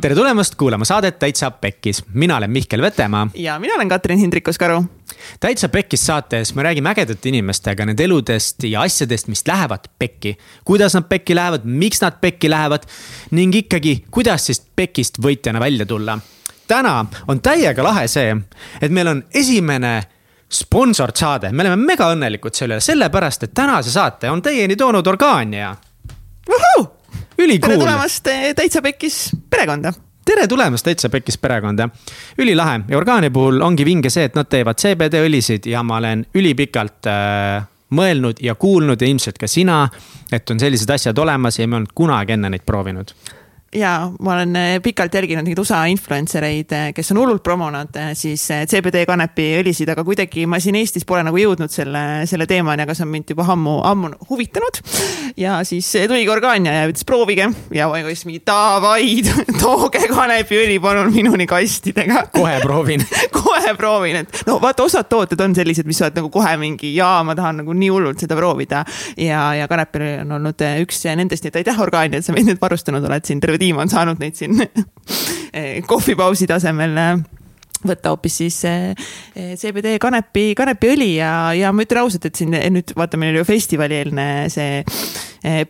tere tulemast kuulama saadet Täitsa Pekkis, mina olen Mihkel Vetemaa. ja mina olen Katrin Hindrikus-Karu. täitsa Pekkis saates me räägime ägedate inimestega nende eludest ja asjadest, mis lähevad pekki. kuidas nad pekki lähevad, miks nad pekki lähevad ning ikkagi, kuidas siis pekist võitjana välja tulla. täna on täiega lahe see, et meil on esimene sponsored saade, me oleme mega õnnelikud selle üle, sellepärast et tänase saate on teieni toonud Organia. Ülikool. tere tulemast eh, Täitsa Pekkis perekonda tere tulemast Täitsa Pekkis perekonda. ülilahe ja Organi puhul ongi vinge see, et nad teevad CBD õlisid ja ma olen ülipikalt äh, mõelnud ja kuulnud ja ilmselt ka sina, et on sellised asjad olemas ja me ei olnud kunagi enne neid proovinud ja ma olen eh, pikalt jälginud neid USA influencer eid, eh, kes on hullult promonud eh, siis CBD kanepiõlisid, aga kuidagi ma siin Eestis pole nagu jõudnud selle, selle teemani, aga see on mind juba ammu, ammu huvitanud. ja siis tuligi Organia ja ütles proovige ja ma just mingi davai, tooge kanepiõli palun minuni kastidega. kohe proovin kohe proovin, et no vaata, osad tooted on sellised, mis sa oled nagu kohe mingi jaa, ma tahan nagu nii hullult seda proovida. ja, ja kanepiõli on olnud üks nendest, nii et aitäh Organia, et sa meid nüüd varustanud oled siin terve tiim on saanud neid siin kohvipausi tasemel äh, võtta hoopis siis äh, CBD kanepi, kanepiõli ja, ja ma ütlen ausalt, et siin nüüd vaata, meil oli ju festivali-eelne see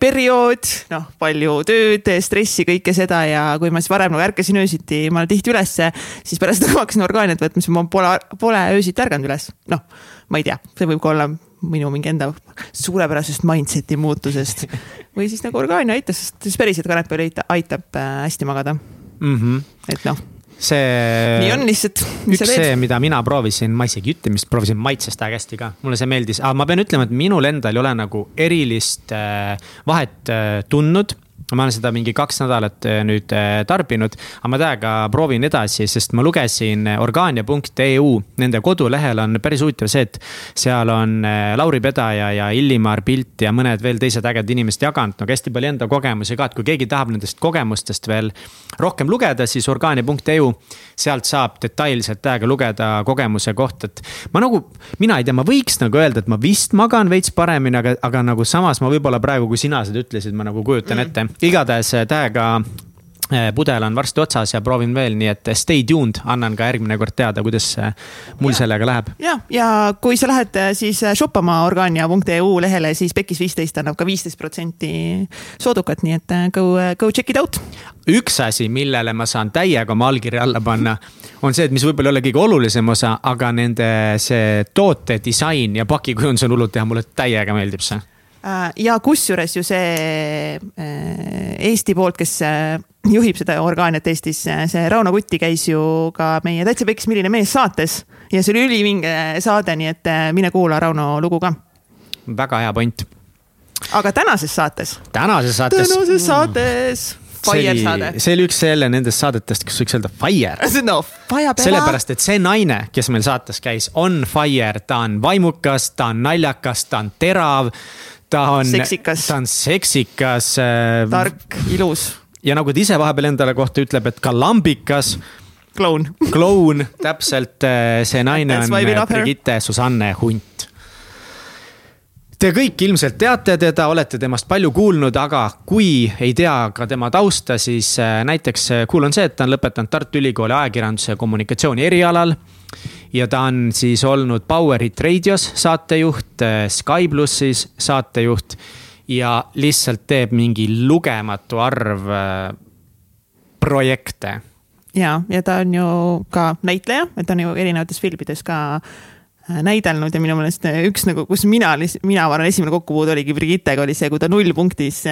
periood, noh, palju tööd, stressi, kõike seda ja kui ma siis varem nagu ärkasin öösiti, ma olen tihti ülesse, siis pärast ma hakkasin orgaaniat võtma, siis ma pole, pole öösiti ärganud üles. noh, ma ei tea, see võib ka olla minu mingi enda suurepärasest mindset'i muutusest. või siis nagu orgaania aitas, sest siis päriselt kanepiõli aitab äh, hästi magada mm. -hmm. et noh see. nii on lihtsalt. üks see, mida mina proovisin, ma isegi ei ütle, mis proovisin maitsest hästi ka, mulle see meeldis, aga ma pean ütlema, et minul endal ei ole nagu erilist äh, vahet äh, tundnud ma olen seda mingi kaks nädalat äh, nüüd äh, tarbinud, aga ma täiega proovin edasi, sest ma lugesin äh, orgaania.eu, nende kodulehel on päris huvitav see, et seal on Lauri Pedaja ja Illimar Pilt ja mõned veel teised ägedad inimesed jaganud nagu hästi palju enda kogemusi ka, et kui keegi tahab nendest kogemustest veel rohkem lugeda, siis orgaania.eu, sealt saab detailselt täiega lugeda kogemuse kohta, et ma nagu, mina ei tea, ma võiks nagu öelda, et ma vist magan veits paremini, aga, aga nagu samas ma võib-olla praegu, kui sina seda ütlesid, ma nagu kujutan mm. ette igatahes äh, täiega äh, pudel on varsti otsas ja proovin veel, nii et stay tuned, annan ka järgmine kord teada, kuidas äh, mul ja. sellega läheb. ja, ja kui sa lähed siis shoppama Organia.eu lehele, siis Pekis viisteist annab ka viisteist protsenti soodukat, nii et go, go check it out. üks asi, millele ma saan täiega oma allkirja alla panna, on see, et mis võib-olla ei ole kõige olulisem osa, aga nende see toote disain ja pakikujundus on hullult hea, mulle täiega meeldib see Äh, ja kusjuures ju see äh, Eesti poolt, kes äh, juhib seda orgaaniat Eestis, see Rauno Kutti käis ju ka meie Täitsa Peks, milline mees saates ja see oli ülivinge saade, nii et mine kuula Rauno lugu ka. väga hea point. aga tänases saates. tänases saates. tänases saates Fire saade. see oli üks jälle nendest saadetest, kus võiks öelda fire. no, sellepärast, et see naine, kes meil saates käis, on fire, ta on vaimukas, ta on naljakas, ta on terav ta on, ta on seksikas äh,. tark, ilus. ja nagu ta ise vahepeal endale kohta ütleb, et ka lambikas. kloun. kloun, täpselt äh, see naine on Brigitte Susanne Hunt. Te kõik ilmselt teate teda, olete temast palju kuulnud, aga kui ei tea ka tema tausta, siis äh, näiteks äh, on see, et ta on lõpetanud Tartu Ülikooli ajakirjanduse ja kommunikatsiooni erialal ja ta on siis olnud Power Hit Radios saatejuht, äh, Sky plussis saatejuht ja lihtsalt teeb mingi lugematu arv äh, projekte. ja, ja ta on ju ka näitleja, et ta on ju erinevates filmides ka äh, näidelnud ja minu meelest üks nagu, kus mina, mina ma arvan, esimene kokkupuude oligi Brigittega oli see, kui ta nullpunktis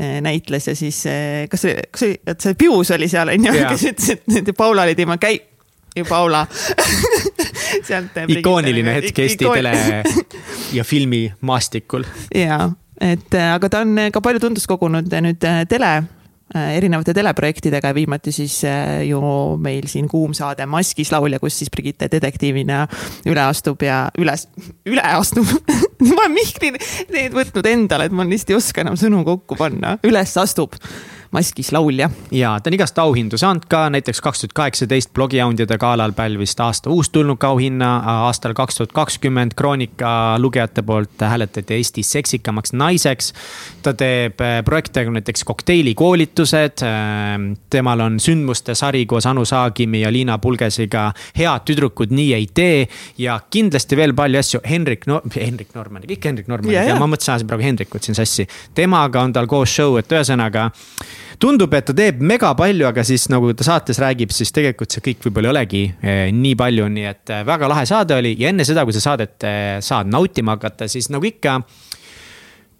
näitles ja siis kas see, kas see, et see Pius oli seal onju, kes ütles, et Paula oli tema käi-, ju Paula ikooniline hetk Eesti tele ja filmimaastikul. ja, et äh, aga ta on äh, ka palju tundust kogunud äh, nüüd tele erinevate teleprojektidega, viimati siis ju meil siin kuum saade Maskis laulja, kus siis Brigitte detektiivina üle astub ja üles, üle astub. Ma olen Mihkli need võtnud endale, et ma lihtsalt ei oska enam sõnu kokku panna, üles astub maskis laulja. ja ta on igast auhindu saanud ka, näiteks kaks tuhat kaheksateist blogihoundide galal pälvis ta aasta uustulnuka auhinna. aastal kaks tuhat kakskümmend Kroonika lugejate poolt hääletati Eesti seksikamaks naiseks. ta teeb äh, projekte näiteks kokteiilikoolitused. Äh, temal on sündmuste sari koos Anu Saagimi ja Liina Pulgesiga Head tüdrukud nii ei tee ja kindlasti veel palju asju. Henrik no,, Henrik Norman, kõik Henrik Norman yeah, ja yeah. ma mõtlesin, praegu Hendrikut siin sassi. temaga on tal koos show, et ühesõnaga tundub, et ta teeb mega palju, aga siis nagu ta saates räägib, siis tegelikult see kõik võib-olla ei olegi eh, nii palju, nii et eh, väga lahe saade oli ja enne seda, kui sa saadet eh, saad nautima hakata, siis nagu ikka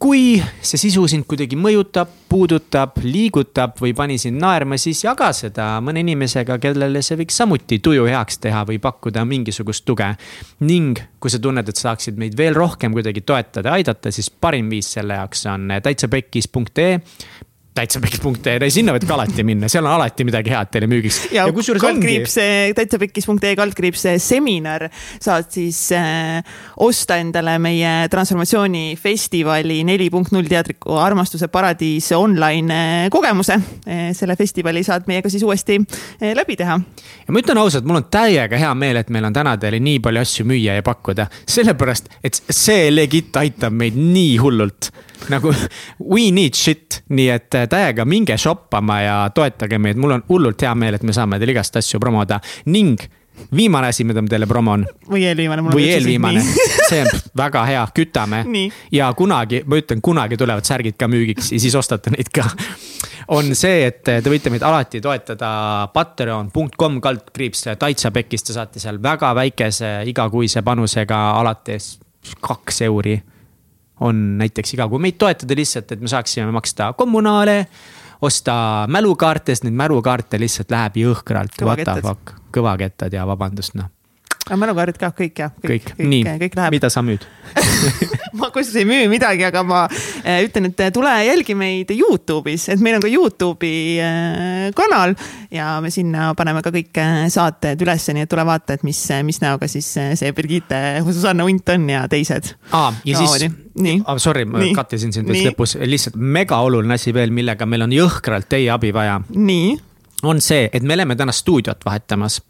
kui see sisu sind kuidagi mõjutab, puudutab, liigutab või pani sind naerma, siis jaga seda mõne inimesega, kellele see võiks samuti tuju heaks teha või pakkuda mingisugust tuge. ning kui sa tunned, et saaksid meid veel rohkem kuidagi toetada ja aidata, siis parim viis selle jaoks on täitsapekkis.ee täitsapekkis.ee, sinna võid ka alati minna, seal on alati midagi head teile müügiks. ja, ja kusjuures kaldkriips ongi... täitsapekkis.ee kaldkriips seminar saad siis äh, osta endale meie transformatsioonifestivali neli punkt null teadliku armastuse paradiis online äh, kogemuse äh,. selle festivali saad meiega siis uuesti äh, läbi teha. ja ma ütlen ausalt, mul on täiega hea meel, et meil on täna teile nii palju asju müüa ja pakkuda, sellepärast et see legit aitab meid nii hullult nagu we need shit, nii et äh, täiega minge shoppama ja toetage meid, mul on hullult hea meel, et me saame teile igast asju promoda ning viimane asi, mida ma teile promon. või eelviimane. või eelviimane, see on väga hea, kütame. ja kunagi, ma ütlen, kunagi tulevad särgid ka müügiks ja siis ostate neid ka. on see, et te võite meid alati toetada patreon.com kaldkriips taitsapekis, te saate seal väga väikese igakuise panusega alates kaks euri on näiteks iga kuu meid toetada lihtsalt, et me saaksime maksta kommunaale, osta mälukaarte, sest neid mälukaarte lihtsalt läheb jõhkralt, kõvakettad ja vabandust noh. Aga mälukaardid ka, kõik jah. kõik, kõik, nii, mida sa müüd ma kusjuures ei müü midagi, aga ma äh, ütlen, et tule jälgi meid Youtube'is, et meil on ka Youtube'i äh, kanal ja me sinna paneme ka kõik äh, saated ülesse, nii et tule vaata, et mis, mis näoga siis see Birgitte Susanna Unt on ja teised. aa, ja siis, ah, sorry, ma kattisin sind vist lõpus, lihtsalt mega oluline asi veel, millega meil on jõhkralt teie abi vaja. on see, et me oleme täna stuudiot vahetamas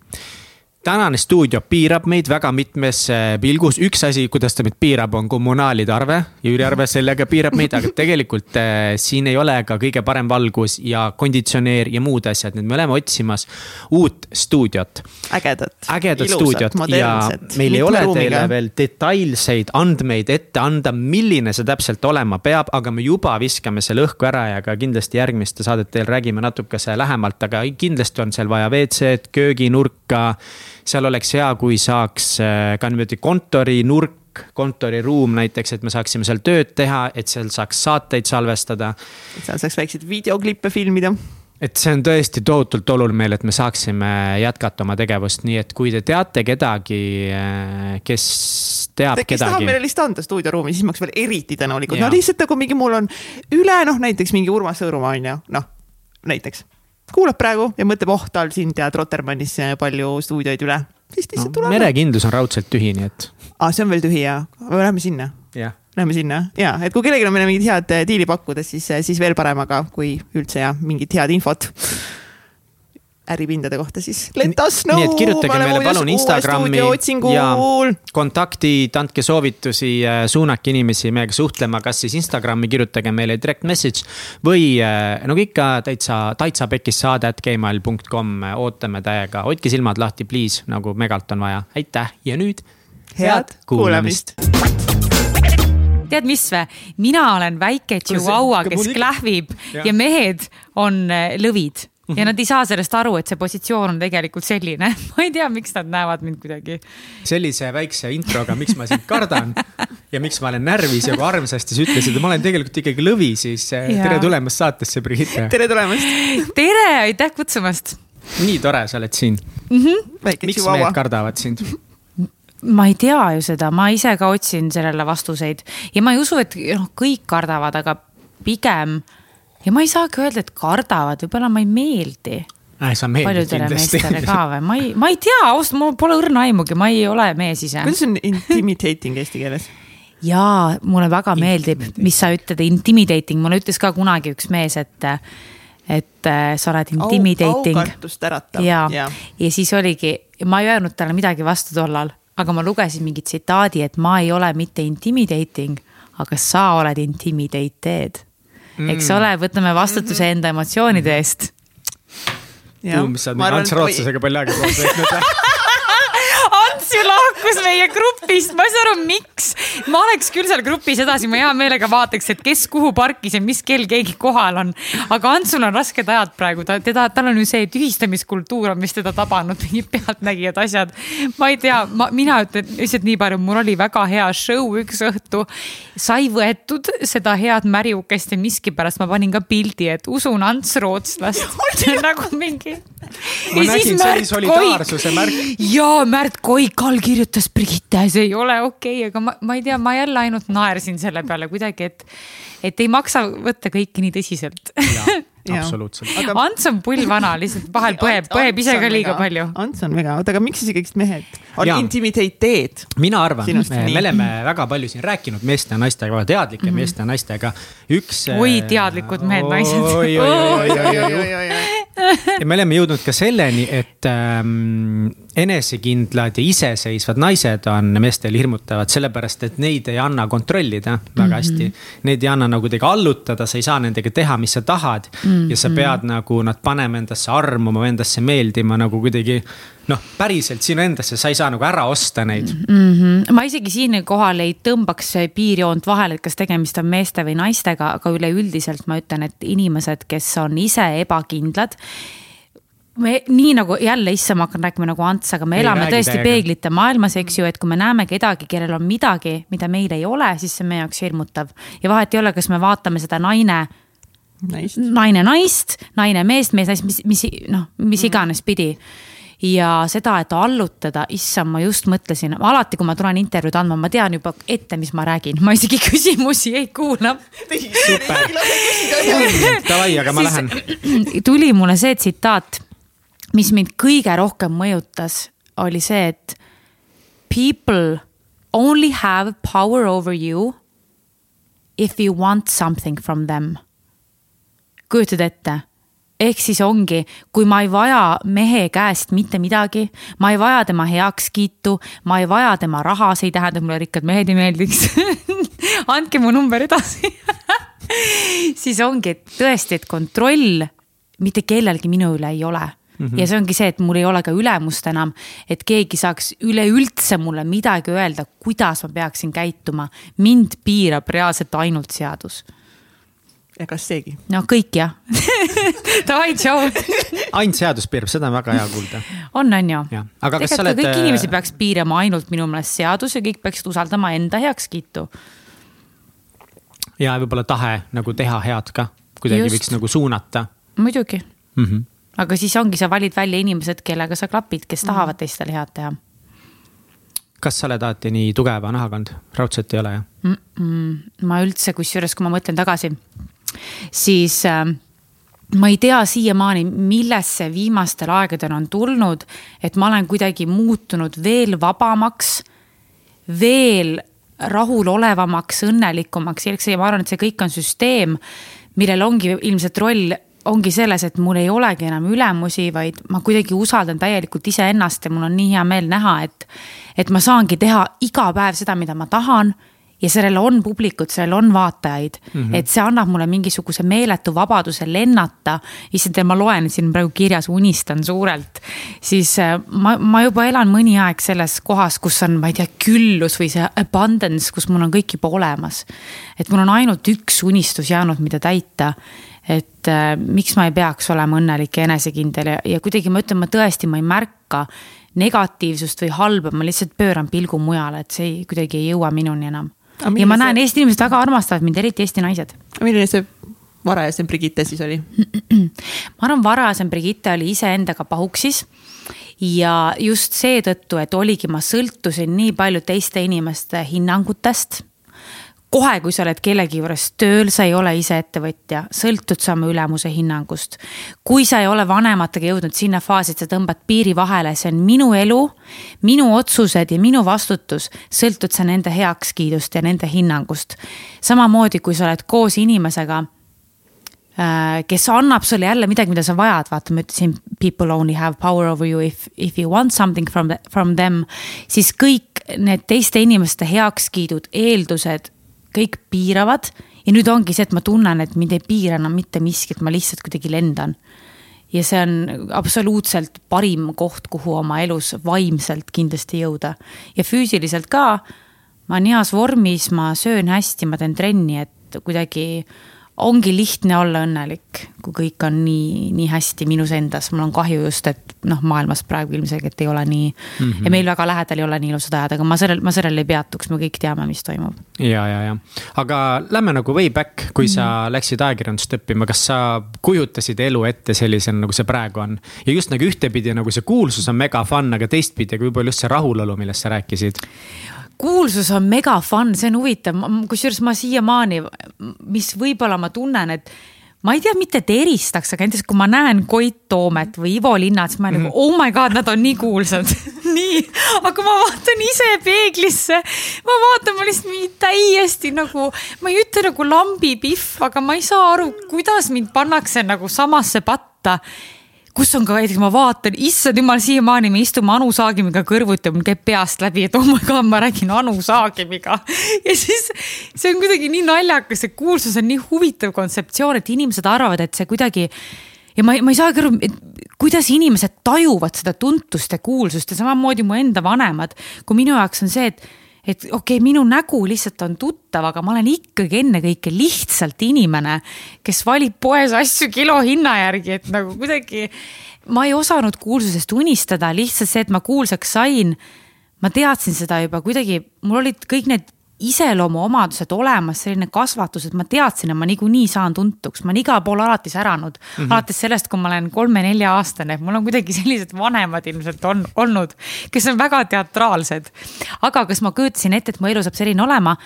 tänane stuudio piirab meid väga mitmes äh, pilgus, üks asi, kuidas ta meid piirab, on kommunaalide arve. Jüri Arve sellega piirab meid, aga tegelikult äh, siin ei ole ka kõige parem valgus ja konditsioneer ja muud asjad, nii et me oleme otsimas uut stuudiot. ägedat. ägedat stuudiot ja meil ei ole ruumiga. teile veel detailseid andmeid ette anda, milline see täpselt olema peab, aga me juba viskame selle õhku ära ja ka kindlasti järgmiste saadete eel räägime natukese lähemalt, aga kindlasti on seal vaja WC-d, kööginurka seal oleks hea, kui saaks äh, ka niimoodi kontorinurk, kontoriruum näiteks, et me saaksime seal tööd teha, et seal saaks saateid salvestada. et seal saaks väikseid videoklippe filmida. Et see on tõesti tohutult oluline meil, et me saaksime jätkata oma tegevust, nii et kui te teate kedagi, äh, kes teab kes kedagi. kes tahab meile lihtsalt anda stuudioruumi, siis ma oleks veel eriti tänulikud, no lihtsalt nagu mingi mul on üle, noh näiteks mingi Urmas Sõõrumaa on ju, noh näiteks kuulab praegu ja mõtleb, oh, tal siin tead Rotermannis palju stuudioid üle, siis lihtsalt no, tuleb. merekindlus on raudselt tühi, nii et. aa, see on veel tühi ja, lähme sinna. Lähme sinna ja, et kui kellelgi on meile mingit head eh, diili pakkuda, siis, eh, siis veel parem, aga kui üldse ja mingit head infot äripindade kohta, siis. Let us know. nii et kirjutage meile palun Instagrami ja kontaktid, andke soovitusi, äh, suunake inimesi meiega suhtlema, kas siis Instagrami kirjutage meile direct message või äh, nagu ikka täitsa, täitsa pekis saade at gmail.com, ootame täiega, hoidke silmad lahti, please, nagu megalt on vaja, aitäh ja nüüd. head kuulamist, kuulamist! Tead, mis või, mina olen väike tšihuahua, kes klähvib ja. ja mehed on äh, lõvid ja nad ei saa sellest aru, et see positsioon on tegelikult selline. ma ei tea, miks nad näevad mind kuidagi. sellise väikse introga, miks ma sind kardan ja miks ma olen närvis ja kui armsasti sa ütlesid, et ma olen tegelikult ikkagi lõvi, siis eh, ja. tere tulemast saatesse, Brigitte. tere tulemast. tere, aitäh kutsumast. nii tore, sa oled siin mm. -hmm. miks mehed kardavad sind? ma ei tea ju seda, ma ise ka otsin sellele vastuseid ja ma ei usu, et noh, kõik kardavad, aga pigem ja ma ei saagi öelda, et kardavad, võib-olla ma ei meeldi äh,. sa meeldid kindlasti. ka või, ma ei, ma ei tea, ausalt, mul pole õrna aimugi, ma ei ole mees ise. kuidas on intimidating eesti keeles? jaa, mulle väga meeldib, mis sa ütled, intimidating, mulle ütles ka kunagi üks mees, et et äh, sa oled intimidating. aukartust äratav. ja, ja., ja siis oligi, ma ei öelnud talle midagi vastu tollal, aga ma lugesin mingi tsitaadi, et ma ei ole mitte intimidating, aga sa oled intimidated. Eks ole, võtame vastutuse mhm. enda emotsioonide eest. mis sa oled Ants Rootsasega palju aega koos veetnud Ants ju lahkus meie grupist, ma ei saa aru, miks. ma oleks küll seal grupis edasi, ma hea meelega vaataks, et kes kuhu parkis ja mis kell keegi kohal on. aga Antsul on rasked ajad praegu, ta, teda, tal on ju see tühistamiskultuur on, mis teda tabanud, mingid pealtnägijad, asjad. ma ei tea, ma, mina ütlen lihtsalt nii palju, mul oli väga hea show üks õhtu. sai võetud seda head märjukest ja miskipärast ma panin ka pildi, et usun Ants Rootslast nagu mingi. ma nägin, see oli solidaarsuse märk. ja Märt Koik allkirjutas Brigitte, see ei ole okei okay,, aga ma, ma ei tea, ma jälle ainult naersin selle peale kuidagi, et, et ei maksa võtta kõike nii tõsiselt absoluutselt. Aga... Ants on pullvana, lihtsalt vahel põeb, põeb ise ka liiga mega. palju. Ants on mega, oota, aga miks siis kõik mehed on intimideiteed? mina arvan, me, me oleme väga palju siin rääkinud meeste ja naistega, väga teadlike mm -hmm. meeste ja naistega. üks. oi, teadlikud mehed-naised. oi, oi, oi, oi, oi, oi, oi ja me oleme jõudnud ka selleni, et ähm, enesekindlad ja iseseisvad naised on meestel hirmutavad, sellepärast et neid ei anna kontrollida väga hästi mm. -hmm. Neid ei anna nagu kuidagi allutada, sa ei saa nendega teha, mis sa tahad mm. -hmm. ja sa pead nagu nad panema endasse armuma, endasse meeldima nagu kuidagi noh, päriselt sinu endasse, sa ei saa nagu ära osta neid mm. -hmm. ma isegi siinkohal ei tõmbaks piirjoont vahele, et kas tegemist on meeste või naistega, aga üleüldiselt ma ütlen, et inimesed, kes on ise ebakindlad me nii nagu jälle, issand, ma hakkan rääkima nagu Ants, aga me ei elame tõesti täiega. peeglite maailmas, eks ju, et kui me näeme kedagi, kellel on midagi, mida meil ei ole, siis see on meie jaoks hirmutav. ja vahet ei ole, kas me vaatame seda naine naist. naine naist, naine meest, mees naist, mis, mis noh, mis iganes pidi ja seda, et allutada, issand, ma just mõtlesin, alati, kui ma tulen intervjuud andma, ma tean juba ette, mis ma räägin, ma isegi küsimusi ei kuula. Davai, aga ma lähen. tuli mulle see tsitaat, mis mind kõige rohkem mõjutas, oli see, et people only have power over you if you want something from them. kujutad ette? ehk siis ongi, kui ma ei vaja mehe käest mitte midagi, ma ei vaja tema heakskiitu, ma ei vaja tema raha, see ei tähenda, et mulle rikkad mehed ei meeldiks andke mu number edasi siis ongi, et tõesti, et kontroll mitte kellelgi minu üle ei ole Mm -hmm. ja see ongi see, et mul ei ole ka ülemust enam, et keegi saaks üleüldse mulle midagi öelda, kuidas ma peaksin käituma. mind piirab reaalselt ainult seadus ja kas seegi? no kõik jah Davai, tšau. ainult seadus piirab, seda on väga hea kuulda. on, on ju. aga kas sa oled. kõik inimesi peaks piirama ainult minu meelest seadus ja kõik peaksid usaldama enda heakskiitu. ja võib-olla tahe nagu teha head ka, kuidagi võiks nagu suunata. muidugi mm. -hmm. Aga siis ongi, sa valid välja inimesed, kellega sa klapid, kes tahavad mm -hmm. teistele head teha kas sa oled alati nii tugeva nahaga olnud? raudselt ei ole jah mm? -mm. ma üldse, kusjuures, kui ma mõtlen tagasi, siis äh, ma ei tea siiamaani, millest see viimastel aegadel on tulnud, et ma olen kuidagi muutunud veel vabamaks, veel rahulolevamaks, õnnelikumaks, ja ma arvan, et see kõik on süsteem, millel ongi ilmselt roll ongi selles, et mul ei olegi enam ülemusi, vaid ma kuidagi usaldan täielikult iseennast ja mul on nii hea meel näha, et, et ma saangi teha iga päev seda, mida ma tahan ja sellel on publikut, sellel on vaatajaid mm. -hmm. et see annab mulle mingisuguse meeletu vabaduse lennata. issand, ma loen, siin praegu kirjas unistan suurelt. siis äh, ma, ma juba elan mõni aeg selles kohas, kus on, ma ei tea, küllus või see abundance, kus mul on kõik juba olemas. et mul on ainult üks unistus jäänud, mida täita et äh, miks ma ei peaks olema õnnelik ja enesekindel ja, ja kuidagi ma ütlen, ma tõesti, ma ei märka negatiivsust või halba, ma lihtsalt pööran pilgu mujale, et see ei, kuidagi ei jõua minuni enam ja ma näen, Eesti inimesed väga armastavad mind, eriti Eesti naised. milline see varajasem Brigitte siis oli? ma arvan, varajasem Brigitte oli iseendaga pahuksis ja just seetõttu, et oligi, ma sõltusin nii palju teiste inimeste hinnangutest kohe, kui sa oled kellegi juures tööl, sa ei ole ise ettevõtja, sõltud sa oma ülemuse hinnangust. kui sa ei ole vanematega jõudnud sinna faasi, et sa tõmbad piiri vahele, see on minu elu, minu otsused ja minu vastutus, sõltud sa nende heakskiidust ja nende hinnangust. samamoodi, kui sa oled koos inimesega Äh, kes annab sulle jälle midagi, mida sa vajad, vaata, ma ütlesin, people only have power over you if, if you want something from, from them. siis kõik need teiste inimeste heakskiidud, eeldused, kõik piiravad. ja nüüd ongi see, et ma tunnen, et mind ei piira enam mitte miski, et ma lihtsalt kuidagi lendan. ja see on absoluutselt parim koht, kuhu oma elus vaimselt kindlasti jõuda ja füüsiliselt ka. ma olen heas vormis, ma söön hästi, ma teen trenni, et kuidagi ongi lihtne olla õnnelik, kui kõik on nii, nii hästi minus endas, mul on kahju just, et noh, maailmas praegu ilmselgelt ei ole nii mm. -hmm. ja meil väga lähedal ei ole nii ilusad ajad, aga ma sellel, ma sellel ei peatuks, me kõik teame, mis toimub. ja, ja, ja, aga lähme nagu way back, kui mm -hmm. sa mhm. läksid ajakirjandust õppima, kas sa kujutasid elu ette sellisena, nagu see praegu on? ja just nagu ühtepidi nagu see kuulsus on mega fun, aga teistpidi, kui võib-olla just see rahulolu, millest sa rääkisid kuulsus on mega fun, see on huvitav, kusjuures ma siiamaani, mis võib-olla ma tunnen, et ma ei tea, mitte et eristaks, aga näiteks kui ma näen Koit Toomet või Ivo Linnat, siis ma olen nagu mhm. oh my god, nad on nii kuulsad. Nii, aga ma vaatan ise peeglisse, ma vaatan, ma lihtsalt mingi täiesti nagu, ma ei ütle nagu lambipihv, aga ma ei saa aru, kuidas mind pannakse nagu samasse patta kus on ka näiteks, ma vaatan, issand jumal, siiamaani me istume Anu Saagimiga kõrvuti, mul käib peast läbi, et oh my god, ma räägin Anu Saagimiga. ja siis see on kuidagi nii naljakas, see kuulsus on nii huvitav kontseptsioon, et inimesed arvavad, et see kuidagi ja ma, ma ei saagi aru, kuidas inimesed tajuvad seda tuntust ja kuulsust ja samamoodi mu enda vanemad, kui minu jaoks on see, et et okei okay,, minu nägu lihtsalt on tuttav, aga ma olen ikkagi ennekõike lihtsalt inimene, kes valib poes asju kilohinna järgi, et nagu kuidagi. ma ei osanud kuulsusest unistada, lihtsalt see, et ma kuulsaks sain. ma teadsin seda juba kuidagi, mul olid kõik need iseloomuomadused olemas, selline kasvatus, et ma teadsin, et ma niikuinii saan tuntuks, ma olen igal pool alati säranud mm. -hmm. alates sellest, kui ma olen kolme-nelja-aastane, mul on kuidagi sellised vanemad ilmselt on olnud, kes on väga teatraalsed. aga kas ma kujutasin ette, et mu elu saab selline olema?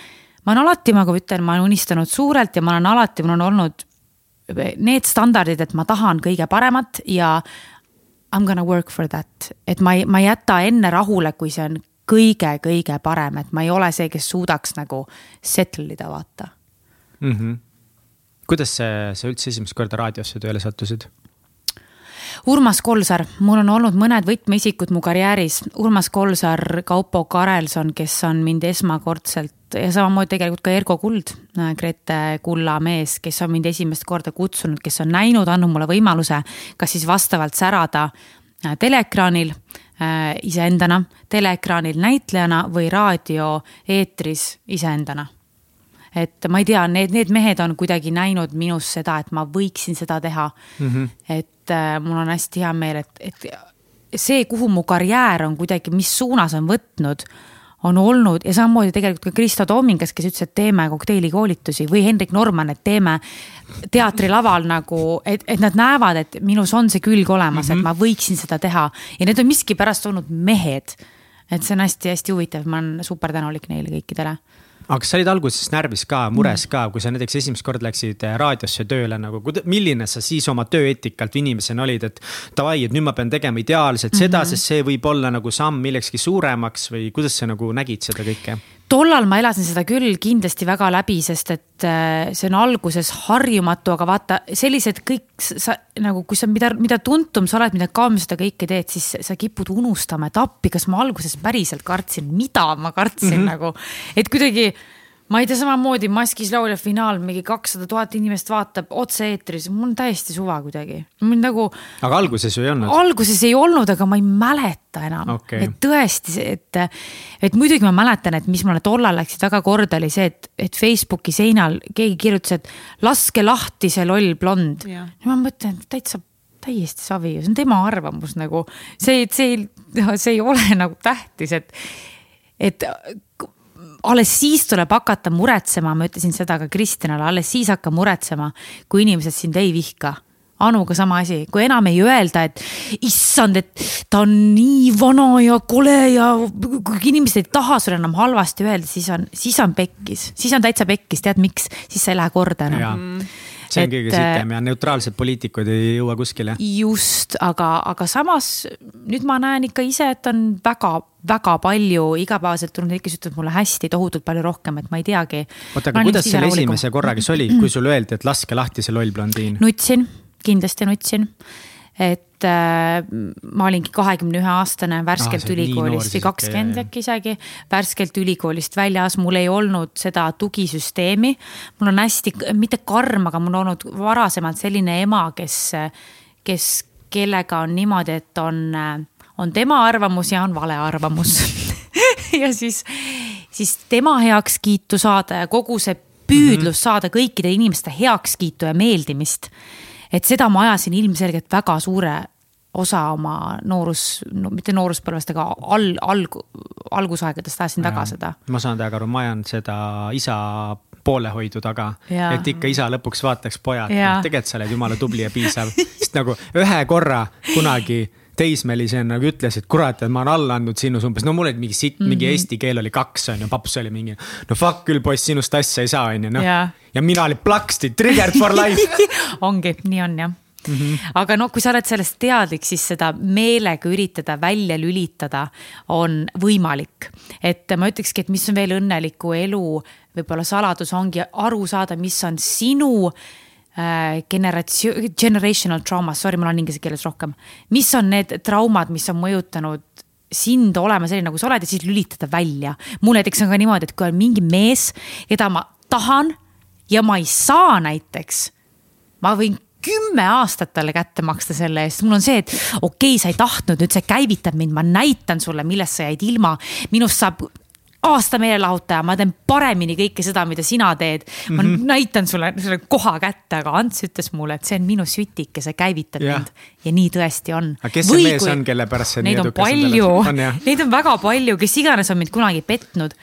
ma olen alati, nagu ütlen, ma olen unistanud suurelt ja ma olen alati, mul on olnud need standardid, et ma tahan kõige paremat ja I m gonna work for that, et ma ei, ma ei jäta enne rahule, kui see on kõige-kõige parem, et ma ei ole see, kes suudaks nagu settle ida, vaata mm. -hmm. kuidas see, sa üldse esimest korda raadiosse tööle sattusid? Urmas Kolsar, mul on olnud mõned võtmeisikud mu karjääris. Urmas Kolsar, Kaupo Karelson, kes on mind esmakordselt ja samamoodi tegelikult ka Ergo Kuld, Grete Kulla mees, kes on mind esimest korda kutsunud, kes on näinud, andnud mulle võimaluse, kas siis vastavalt särada äh, teleekraanil Äh, iseendana, teleekraanil näitlejana või raadioeetris iseendana. et ma ei tea, need, need mehed on kuidagi näinud minus seda, et ma võiksin seda teha mm. -hmm. et äh, mul on hästi hea meel, et, et see, kuhu mu karjäär on kuidagi, mis suunas on võtnud on olnud ja samamoodi tegelikult ka Kristo Toomingas, kes ütles, et teeme kokteilikoolitusi või Hendrik Norman, et teeme teatrilaval nagu, et, et nad näevad, et minus on see külg olemas mm, -hmm. et mhm. ma võiksin seda teha ja need on miskipärast olnud mehed. et see on hästi-hästi huvitav, ma olen super tänulik neile kõikidele aga sa olid alguses närvis ka, mures ka, kui sa näiteks esimest korda läksid eh, raadiosse tööle nagu, milline sa siis oma tööeetikalt inimesena olid, et. Davai, et nüüd ma pean tegema ideaalselt mm -hmm. seda, sest see võib olla nagu samm millekski suuremaks või kuidas sa nagu nägid seda kõike? Tollal ma elasin seda küll kindlasti väga läbi, sest et äh, see on alguses harjumatu, aga vaata, sellised kõik sa nagu, kui sa, mida, mida tuntum sa oled, mida kauem seda kõike teed, siis sa kipud unustama, et appi, kas ma alguses päriselt kartsin, mida ma kartsin mm -hmm. nagu. et kuidagi ma ei tea, samamoodi Maskis laulja finaal, mingi kakssada tuhat inimest vaatab otse-eetris, mul on täiesti suva kuidagi. mul nagu. aga alguses ju ei olnud? alguses ei olnud, aga ma ei mäleta enam okay.. et tõesti, et, et muidugi ma mäletan, et mis mulle tollal läksid väga korda, oli see, et, et Facebooki seinal keegi kirjutas, et laske lahti see loll blond. ja ma mõtlen, täitsa täiesti savi, see on tema arvamus nagu, see, see, see ei ole nagu tähtis, et, et alles siis tuleb hakata muretsema, ma ütlesin seda ka Kristjanale, alles siis hakka muretsema, kui inimesed sind ei vihka. Anuga sama asi, kui enam ei öelda, et issand, et ta on nii vana ja kole ja kui inimesed ei taha sulle enam halvasti öelda, siis on, siis on pekkis, siis on täitsa pekkis, tead miks, siis sa ei lähe korda enam see on kõige sitem ja neutraalsed poliitikud ei jõua kuskile. just, aga, aga samas nüüd ma näen ikka ise, et on väga väga palju igapäevaselt tulnud neid, kes ütlevad mulle hästi, tohutult palju rohkem, et ma ei teagi. oota, aga kuidas selle esimese korraga siis oli, kui sulle öeldi, et laske lahti see loll blondiin? nutsin, kindlasti nutsin et äh, ma olingi kahekümne ühe aastane, värskelt ah, ülikoolist või kakskümmend äkki isegi, värskelt ülikoolist väljas, mul ei olnud seda tugisüsteemi. mul on hästi, mitte karm, aga mul on olnud varasemalt selline ema, kes, kes, kellega on niimoodi, et on, on tema arvamus ja on vale arvamus ja siis, siis tema heakskiitu saada ja kogu see püüdlus mm -hmm. saada kõikide inimeste heakskiitu ja meeldimist et seda ma ajasin ilmselgelt väga suure osa oma noorus, no mitte nooruspõlvest, aga al-, alg-, algusaegadest ajasin taga seda. ma saan täiega aru, ma ajan seda isa poolehoidu taga. et ikka isa lõpuks vaataks pojad, tegelikult sa oled jumala tubli ja piisav, sest nagu ühe korra kunagi teismelisena nagu ütles, et kurat, et ma olen alla andnud sinus umbes, no mul oli mingi sitt mm, -hmm. mingi mhm. eesti keel oli kaks, on ju, paps oli mingi. no fuck küll, poiss, sinust asja ei saa, on ju, noh. ja mina olin plaksti, triggered for life ongi, nii on jah Mm -hmm. aga no kui sa oled sellest teadlik, siis seda meelega üritada välja lülitada on võimalik. et ma ütlekski, et mis on veel õnneliku elu võib-olla saladus ongi aru saada, mis on sinu Äh, generatsioon, generational trauma, sorry, mul on inglise keeles rohkem. mis on need traumad, mis on mõjutanud sind olema selline, nagu sa oled ja siis lülitada välja. mul näiteks on ka niimoodi, et kui on mingi mees, keda ma tahan ja ma ei saa näiteks, ma võin kümme aastat talle kätte maksta selle eest, mul on see, et okei okay,, sa ei tahtnud, nüüd see käivitab mind, ma näitan sulle, millest sa jäid ilma. minust saab aasta meelelahutaja, ma teen paremini kõike seda, mida sina teed. ma mm -hmm. näitan sulle selle koha kätte, aga Ants ütles mulle, et see on minu sütike, sa käivitad ja. mind. ja nii tõesti on. aga kes see Või mees kui... on, kelle pärast see nii edukas on? Neid on palju, neid on väga palju, kes iganes on mind kunagi petnud.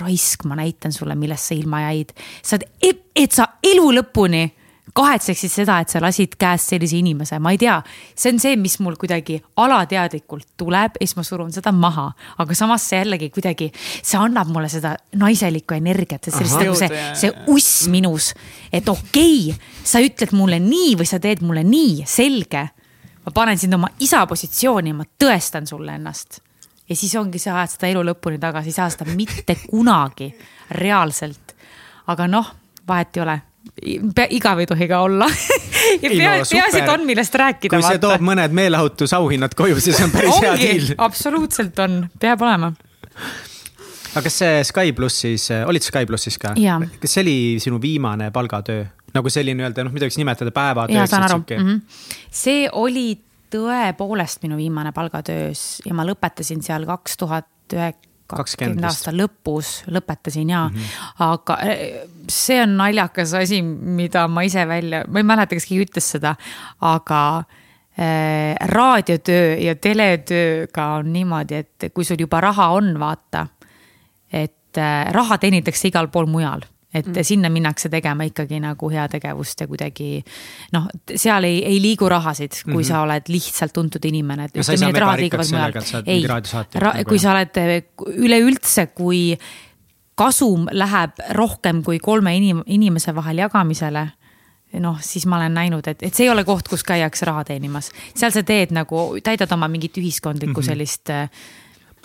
raisk, ma näitan sulle, millest sa ilma jäid. sa oled, e-, et sa elu lõpuni kahetseksid seda, et sa lasid käest sellise inimese, ma ei tea. see on see, mis mul kuidagi alateadlikult tuleb ja siis ma surun seda maha, aga samas see jällegi kuidagi, see annab mulle seda naiselikku energiat, sellist nagu see, see uss minus. et okei okay,, sa ütled mulle nii või sa teed mulle nii, selge. ma panen sind oma isa positsiooni ja ma tõestan sulle ennast ja siis ongi, sa ajad seda elu lõpuni tagasi, ei saa seda mitte kunagi reaalselt. aga noh, vahet ei ole igav ei tohi ka olla ja pea, peaasi, et on, millest rääkida. kui vaata. see toob mõned meeleohutusauhinnad koju, siis on päris hea diil. absoluutselt on, peab olema. aga kas see Sky plussis, olid Sky plussis ka? kas see oli sinu viimane palgatöö? nagu selline öelda, noh, mida võiks nimetada päevatööks. Mm -hmm. see oli tõepoolest minu viimane palgatöös ja ma lõpetasin seal kaks tuhat üheksa kakskümmend aasta lõpus lõpetasin ja mm, -hmm. aga eh, see on naljakas asi, mida ma ise välja, ma ei mäleta, kas keegi ütles seda, aga äh, raadiotöö ja teletööga on niimoodi, et kui sul juba raha on, vaata, et äh, raha teenitakse igal pool mujal et mm. sinna minnakse tegema ikkagi nagu heategevust ja kuidagi noh, seal ei, ei liigu rahasid, kui mm -hmm. sa oled lihtsalt tuntud inimene. no ei. Nagu kui sa oled üleüldse, kui kasum läheb rohkem kui kolme inim-, inimese vahel jagamisele noh, siis ma olen näinud, et, et see ei ole koht, kus käiakse raha teenimas. seal sa teed nagu, täidad oma mingit ühiskondlikku mm -hmm. sellist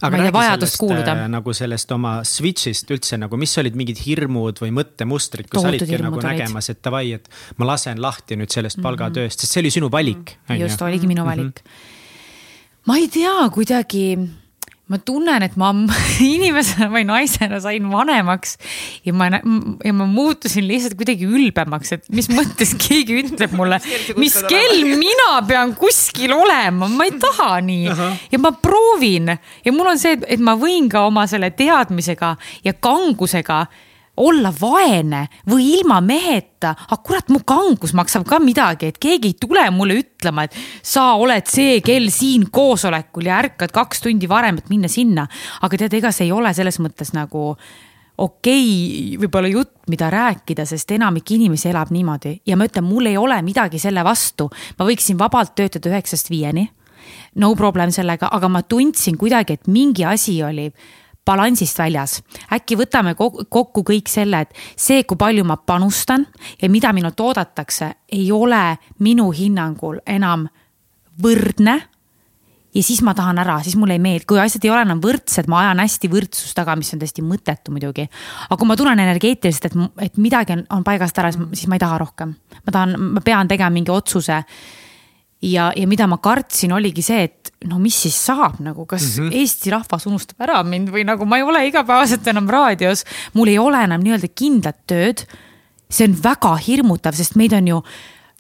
aga ma ei tea, vajadust sellest, kuuluda. Äh, nagu sellest oma switch'ist üldse nagu, mis olid mingid hirmud või mõttemustrid, kus sa olidki nagu olid. nägemas, et davai, et ma lasen lahti nüüd sellest mm -hmm. palgatööst, sest see oli sinu valik just, oligi minu valik mm. -hmm. ma ei tea, kuidagi ma tunnen, et ma inimesena või naisena sain vanemaks ja ma, ja ma muutusin lihtsalt kuidagi ülbemaks, et mis mõttes keegi ütleb mulle, mis kell mina pean kuskil olema, ma ei taha nii uh. -huh. ja ma proovin ja mul on see, et ma võin ka oma selle teadmisega ja kangusega olla vaene või ilma meheta, aga kurat, mu kangus maksab ka midagi, et keegi ei tule mulle ütlema, et sa oled see kell siin koosolekul ja ärkad kaks tundi varem, et minna sinna. aga tead, ega see ei ole selles mõttes nagu okei okay, võib-olla jutt, mida rääkida, sest enamik inimesi elab niimoodi ja ma ütlen, mul ei ole midagi selle vastu, ma võiksin vabalt töötada üheksast viieni. no problem sellega, aga ma tundsin kuidagi, et mingi asi oli balansist väljas. äkki võtame kokku kõik selle, et see, kui palju ma panustan ja mida minult oodatakse, ei ole minu hinnangul enam võrdne ja siis ma tahan ära, siis mulle ei meeldi, kui asjad ei ole enam võrdsed, ma ajan hästi võrdsust taga, mis on täiesti mõttetu muidugi. aga kui ma tunnen energeetiliselt, et, et midagi on, on paigast ära, siis ma ei taha rohkem. ma tahan, ma pean tegema mingi otsuse. Ja, ja mida ma kartsin, oligi see, et no mis siis saab nagu, kas mm -hmm. Eesti rahvas unustab ära mind või nagu ma ei ole igapäevaselt enam raadios. mul ei ole enam nii-öelda kindlat tööd. see on väga hirmutav, sest meid on ju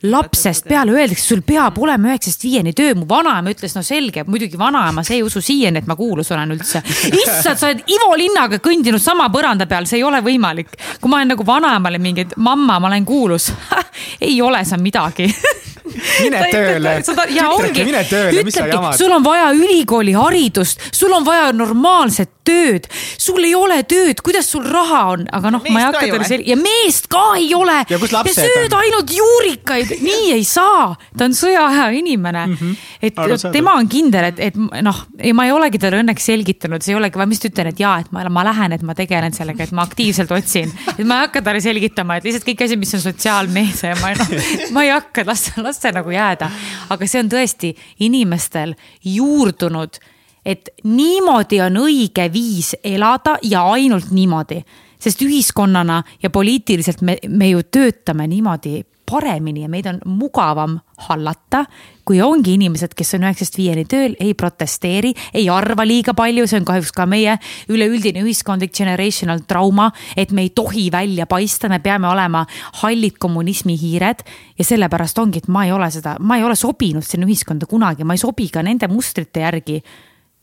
lapsest peale öeldakse, sul peab olema üheksast viieni töö, mu vanaema ütles, no selge, muidugi vanaema, see ei usu siiani, et ma kuulus olen üldse. issand, sa oled Ivo Linnaga kõndinud sama põranda peal, see ei ole võimalik. kui ma olen nagu vanaemale mingi, et mamma, ma olen kuulus ei ole sa midagi mine tööle. ja ongi, ütlebki, sul on vaja ülikooli haridust, sul on vaja normaalset tööd, sul ei ole tööd, kuidas sul raha on, aga noh, ma ei hakka teile sel- ja meest ka ei ole. ja kus lapsed on? sööd ainult juurikaid, nii ei saa, ta on sõjaaja inimene mm. -hmm. et Arusaadav. tema on kindel, et, et noh, ei, ma ei olegi talle õnneks selgitanud, see ei olegi, ma lihtsalt ütlen, et jaa, et ma, ma lähen, et ma tegelen sellega, et ma aktiivselt otsin. et ma ei hakka talle selgitama, et lihtsalt kõik asjad, mis on sotsiaalmeedia ja ma noh, ma ei hakka, las, las see nagu jääda. aga see on tõesti inimestel juurdunud et niimoodi on õige viis elada ja ainult niimoodi. sest ühiskonnana ja poliitiliselt me, me ju töötame niimoodi paremini ja meid on mugavam hallata, kui ongi inimesed, kes on üheksast viieni tööl, ei protesteeri, ei arva liiga palju, see on kahjuks ka meie üleüldine ühiskondlik generational trauma, et me ei tohi välja paista, me peame olema hallid kommunismi hiired ja sellepärast ongi, et ma ei ole seda, ma ei ole sobinud sinna ühiskonda kunagi, ma ei sobi ka nende mustrite järgi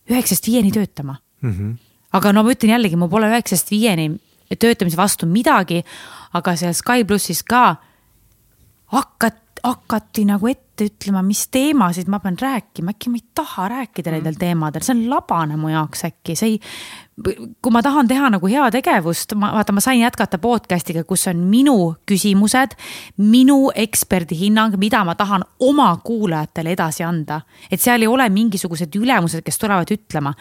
üheksast viieni töötama mm. -hmm. aga no ma ütlen jällegi, mul pole üheksast viieni töötamise vastu midagi, aga seal Sky plussis ka hakati, hakati nagu ette ütlema, mis teemasid ma pean rääkima, äkki ma ei taha rääkida nendel mm. teemadel, see on labane mu jaoks äkki, see ei. kui ma tahan teha nagu heategevust, ma vaata, ma sain jätkata podcast'iga, kus on minu küsimused, minu eksperdi hinnang, mida ma tahan oma kuulajatele edasi anda. et seal ei ole mingisugused ülemused, kes tulevad ütlema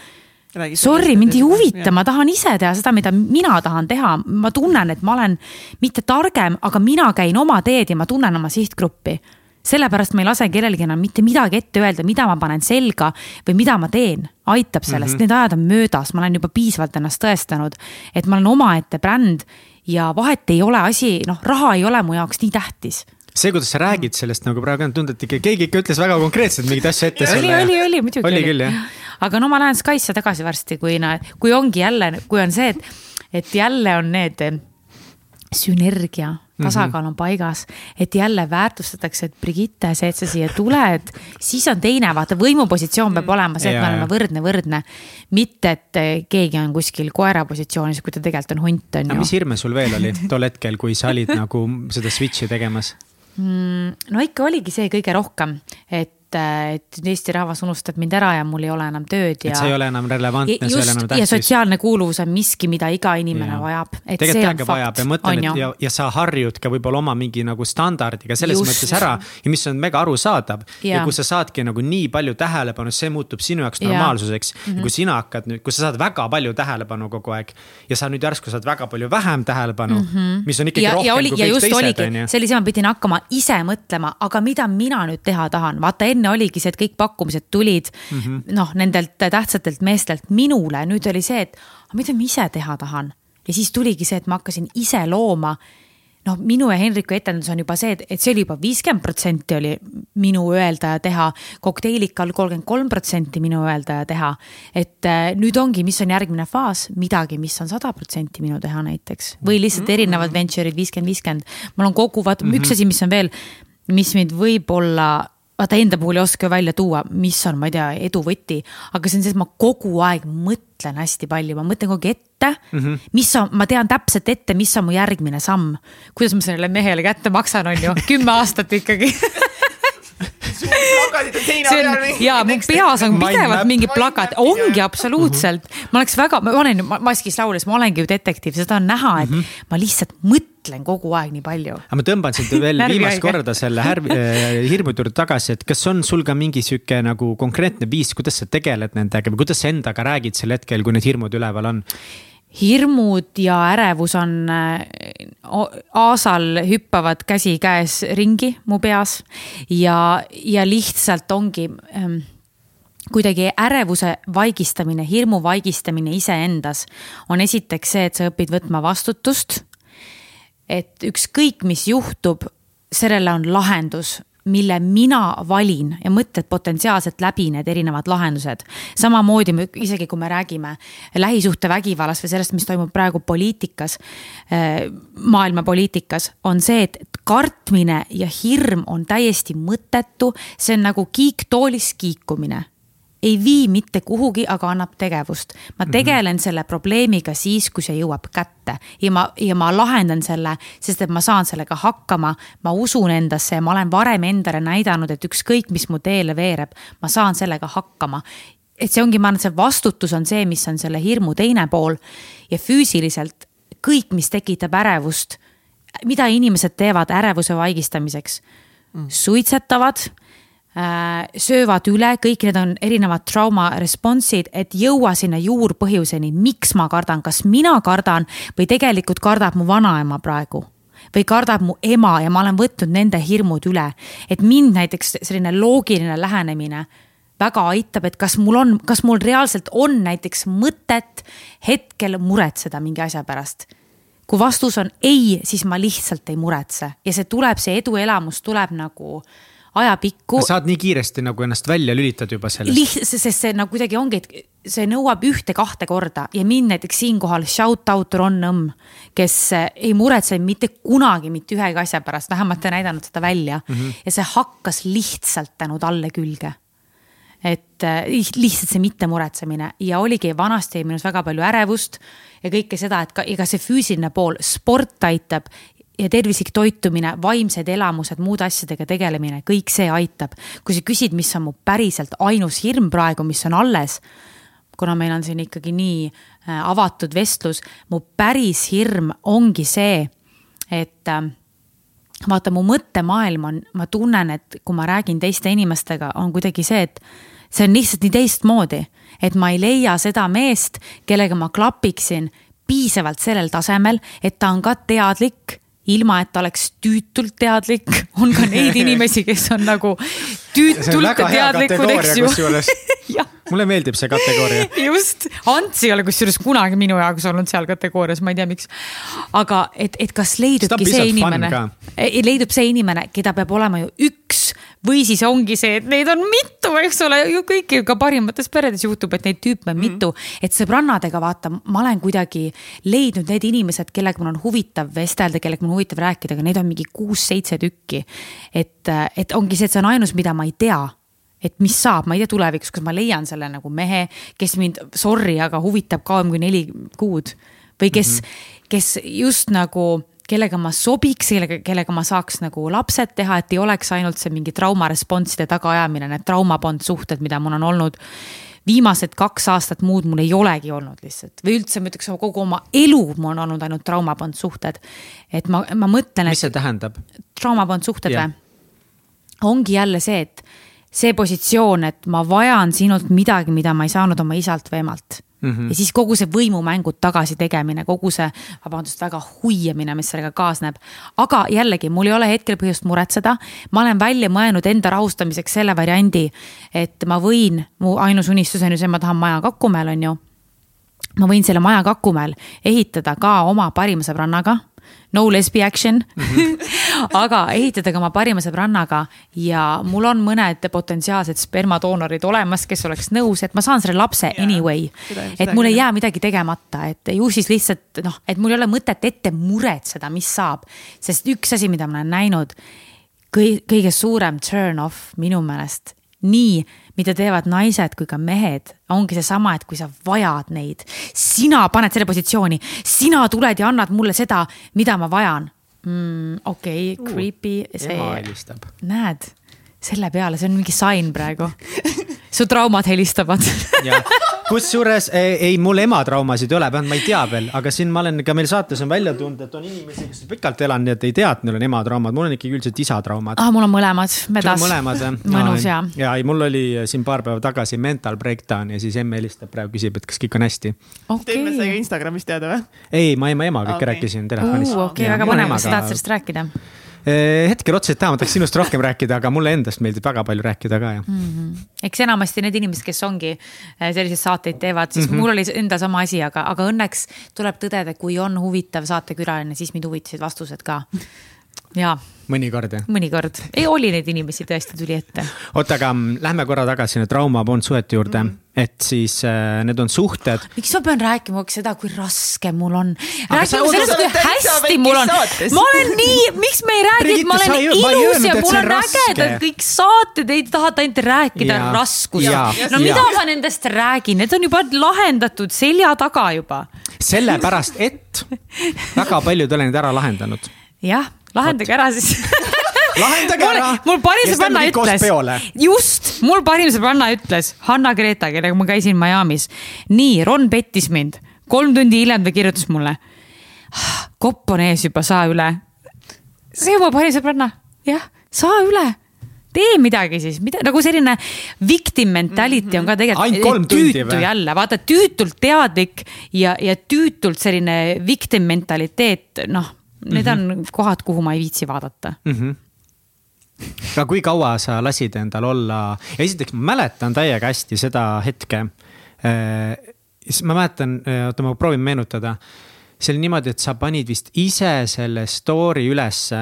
Sorry, mind ei huvita, ma tahan ise teha seda, mida mina tahan teha, ma tunnen, et ma olen mitte targem, aga mina käin oma teed ja ma tunnen oma sihtgruppi. sellepärast ma ei lase kellelgi enam mitte midagi ette öelda, mida ma panen selga või mida ma teen, aitab sellest mm, -hmm. need ajad on möödas, ma olen juba piisavalt ennast tõestanud, et ma olen omaette bränd ja vahet ei ole asi, noh, raha ei ole mu jaoks nii tähtis see, kuidas sa räägid sellest nagu praegu on tunda, et ikka keegi ikka ütles väga konkreetselt mingeid asju ette. oli, oli, oli muidugi. oli küll jah aga no ma lähen Skysse tagasi varsti, kui, kui ongi jälle, kui on see, et, et jälle on need eh, sünergia, tasakaal on paigas, et jälle väärtustatakse, et Brigitte, see, et sa siia tuled, siis on teine, vaata võimupositsioon peab olema see, et me oleme võrdne, võrdne. mitte, et eh, keegi on kuskil koera positsioonis, kui ta tegelikult on hunt, on ju. mis hirme sul veel oli tol hetkel, kui sa olid nagu seda switch'i tegemas? Mm, no ikka oligi see kõige rohkem, et et, et Eesti rahvas unustab mind ära ja mul ei ole enam tööd ja. et see ei ole enam relevantne, see ei ole enam tähtis. ja sotsiaalne kuuluvus on miski, mida iga inimene ja. vajab. tegelikult täiega vajab ja mõtlen, et ja, ja sa harjud ka võib-olla oma mingi nagu standardiga selles just. mõttes ära ja mis on mega arusaadav. ja kui sa saadki nagu nii palju tähelepanu, see muutub sinu jaoks normaalsuseks ja, ja kui sina hakkad nüüd, kui sa saad väga palju tähelepanu kogu aeg ja sa nüüd järsku saad väga palju vähem tähelepanu mm, -hmm. mis on ikkagi ja, rohkem ja oli, kui kõik teised, on ju. sellise ma pidin hakkama ise mõtlema, aga mida mina nüüd teha tahan, vaata enne enne oligi see, et kõik pakkumised tulid mm -hmm. noh, nendelt tähtsatelt meestelt minule, nüüd oli see, et mida ma ise teha tahan. ja siis tuligi see, et ma hakkasin ise looma noh, minu ja Henriku etendus on juba see, et, et see oli juba viiskümmend protsenti oli minu öelda ja teha. kokteilikal kolmkümmend kolm protsenti minu öelda ja teha. et äh, nüüd ongi, mis on järgmine faas, midagi, mis on sada protsenti minu teha näiteks või lihtsalt erinevad venture'id viiskümmend, viiskümmend. mul on kogu, vaata mm -hmm. üks asi, mis on veel, mis mind võib-olla vaata enda puhul ei oska välja tuua, mis on, ma ei tea, edu võti, aga see on see, et ma kogu aeg mõtlen hästi palju, ma mõtlen kogu aeg ette mm, -hmm. mis on, ma tean täpselt ette, mis on mu järgmine samm. kuidas ma sellele mehele kätte maksan, on ju, kümme aastat ikkagi. Ja mu peas on pidevalt mingi plakat, ongi absoluutselt, ma oleks väga, ma olen maskis laulis, ma olengi ju detektiiv, seda on näha, et mm -hmm. ma lihtsalt mõtlen mõtlen kogu aeg nii palju. aga ma tõmban sind veel viimast korda selle härv- äh,, hirmude juurde tagasi, et kas on sul ka mingi sihuke nagu konkreetne viis, kuidas sa tegeled nendega või kuidas sa endaga räägid sel hetkel, kui need hirmud üleval on? hirmud ja ärevus on äh, aasal hüppavad käsikäes ringi mu peas ja, ja lihtsalt ongi ähm, kuidagi ärevuse vaigistamine, hirmu vaigistamine iseendas on esiteks see, et sa õpid võtma vastutust. Et ükskõik, mis juhtub, sellele on lahendus mille mina valin ja mõtled potentsiaalselt läbi need erinevad lahendused. samamoodi isegi kui me räägime lähisuhtevägivallast või sellest, mis toimub praegu poliitikas, eh, maailma poliitikas, on see, et kartmine ja hirm on täiesti mõttetu, see on nagu kiiktoolis kiikumine ei vii mitte kuhugi, aga annab tegevust. ma mhm. tegelen mm -hmm. selle probleemiga siis, kui see jõuab kätte ja ma, ja ma lahendan selle, sest et ma saan sellega hakkama. ma usun endasse ja ma olen varem endale näidanud, et ükskõik, mis mu teele veereb, ma saan sellega hakkama. et see ongi, ma arvan, et see vastutus on see, mis on selle hirmu teine pool ja füüsiliselt kõik, mis tekitab ärevust, mida inimesed teevad ärevuse vaigistamiseks mm., suitsetavad Äh, söövad üle, kõik need on erinevad trauma response'id, et jõua sinna juurpõhjuseni, miks ma kardan, kas mina kardan või tegelikult kardab mu vanaema praegu või kardab mu ema ja ma olen võtnud nende hirmud üle. et mind näiteks selline loogiline lähenemine väga aitab, et kas mul on, kas mul reaalselt on näiteks mõtet hetkel muretseda mingi asja pärast. kui vastus on ei, siis ma lihtsalt ei muretse ja see tuleb, see eduelamus tuleb nagu äh, ajapikku. saad nii kiiresti nagu ennast välja lülitad juba sellest. lihtsalt, sest see nagu kuidagi ongi, et see nõuab ühte-kahte korda ja mind näiteks siinkohal shout out Ron Nõmm, kes eh, ei muretse mitte kunagi mitte ühegi asja pärast, vähemalt ei näidanud seda välja mm. -hmm. ja see hakkas lihtsalt tänu talle külge et eh, lihtsalt see mittemuretsemine ja oligi vanasti minus väga palju ärevust ja kõike seda, et ka ega see füüsiline pool, sport aitab ja tervislik toitumine, vaimsed elamused, muude asjadega tegelemine, kõik see aitab. kui sa küsid, mis on mu päriselt ainus hirm praegu, mis on alles, kuna meil on siin ikkagi nii äh, avatud vestlus, mu päris hirm ongi see, et äh, vaata, mu mõttemaailm on, ma tunnen, et kui ma räägin teiste inimestega, on kuidagi see, et see on lihtsalt nii teistmoodi, et ma ei leia seda meest, kellega ma klapiksin piisavalt sellel tasemel, et ta on ka teadlik ilma et ta oleks tüütult teadlik, on ka neid inimesi, kes on nagu tüütult teadlikud, eks ju. mulle meeldib see kategooria. just, Ants ei ole kusjuures kunagi minu jaoks olnud seal kategoorias, ma ei tea, miks. aga et, et kas leidubki see inimene, leidub see inimene, keda peab olema ju üks või siis ongi see, et neid on mitu, eks ole, ju kõik ka parimates peredes juhtub, et neid tüüpe on mm -hmm. mitu. et sõbrannadega vaata, ma olen kuidagi leidnud need inimesed, kellega mul on huvitav vestelda, kellega mul on huvitav rääkida, aga neid on mingi kuus-seitse tükki. et, et ongi see, et see on ainus, mida ma ei tea et mis saab, ma ei tea tulevikus, kas ma leian selle nagu mehe, kes mind, sorry, aga huvitab kauem kui neli kuud. või kes mm, -hmm. kes just nagu kellega ma sobiks, kellega, kellega ma saaks nagu lapsed teha, et ei oleks ainult see mingi trauma response'ide tagaajamine, need traumabond suhted, mida mul on olnud. viimased kaks aastat muud mul ei olegi olnud lihtsalt või üldse ma ütleks kogu oma elu mul on olnud ainult traumabond suhted. et ma, ma mõtlen. mis see tähendab? traumabond suhted või? ongi jälle see, et see positsioon, et ma vajan sinult midagi, mida ma ei saanud oma isalt või emalt Mm -hmm. ja siis kogu see võimumängu tagasi tegemine, kogu see, vabandust, väga huiamine, mis sellega kaasneb. aga jällegi, mul ei ole hetkel põhjust muretseda. ma olen välja mõelnud enda rahustamiseks selle variandi, et ma võin, mu ainus unistus on ju see, ma tahan maja Kakumäel, on ju. ma võin selle maja Kakumäel ehitada ka oma parima sõbrannaga no lesbi action mm. -hmm. aga ehitada ka oma parima sõbrannaga ja mul on mõned potentsiaalsed spermadoonorid olemas, kes oleks nõus, et ma saan selle lapse yeah. anyway. et mul ei jää midagi tegemata, et ju siis lihtsalt noh, et mul ei ole mõtet ette muretseda, mis saab. sest üks asi, mida ma olen näinud, kõige suurem turn off minu meelest nii, mida teevad naised kui ka mehed, ongi seesama, et kui sa vajad neid, sina paned selle positsiooni, sina tuled ja annad mulle seda, mida ma vajan mm,. okei okay, uh,, creepy. ema helistab. näed, selle peale, see on mingi sign praegu su traumad helistavad kusjuures ei, ei, mul ematraumasid ei ole, vähemalt ma ei tea veel, aga siin ma olen ka meil saates on välja tulnud, et on inimesi, kes pikalt elanud, nii et ei tea, et neil on ematraumad, mul on ikkagi üldiselt isatraumad. ah, mul on mõlemad, medas. mõlemad jah. mõnus ja. ja ei, mul oli siin paar päeva tagasi mental breakdown ja siis emme helistab praegu, küsib, et kas kõik on hästi okay.. Sai ka Instagramis teada või? ei, ma ema, emaga ikka okay. rääkisin telefonis. okei okay,, väga põnev, sa tahad sellest rääkida? Eh, hetkel otseselt taha, ma tahaks sinust rohkem rääkida, aga mulle endast meeldib väga palju rääkida ka, jah mm. -hmm. eks enamasti need inimesed, kes ongi eh, selliseid saateid teevad, siis mm -hmm. mul oli enda sama asi, aga, aga õnneks tuleb tõdeda, kui on huvitav saatekülaline, siis mind huvitasid vastused ka. Jaa mõnikord jah? mõnikord, ei oli neid inimesi tõesti tuli ette. oota, aga mm, lähme korra tagasi nüüd trauma bondsuhete juurde mm, -hmm. et siis äh, need on suhted. miks ma pean rääkima seda, kui raske mul on? räägime sellest, kui hästi mul on. ma olen nii, miks me ei räägi, et ma olen ilus ja mul on ägedad kõik saated, ei tahata ainult rääkida raskusest. no mida ja. ma nendest räägin, need on juba lahendatud selja taga juba. sellepärast, et väga paljud olen need ära lahendanud. jah lahendage ära siis lahendage ära. mul parim sõbranna ütles, just, mul parim sõbranna ütles, Hanna-Greta, kellega ma käisin Miami's. nii, Ron pettis mind, kolm tundi hiljem ta kirjutas mulle. kopp on ees juba, saa üle. see on mu parim sõbranna, jah, saa üle tee midagi siis, mida nagu selline victim mentality on ka tegelikult tüütu jälle, vaata tüütult teadlik ja, ja tüütult selline victim mentaliteet, noh Need mm -hmm. on kohad, kuhu ma ei viitsi vaadata mm. -hmm aga kui kaua sa lasid endal olla, esiteks ma mäletan täiega hästi seda hetke. Äh, siis ma mäletan, äh, oota, ma proovin meenutada. see oli niimoodi, et sa panid vist ise selle story ülesse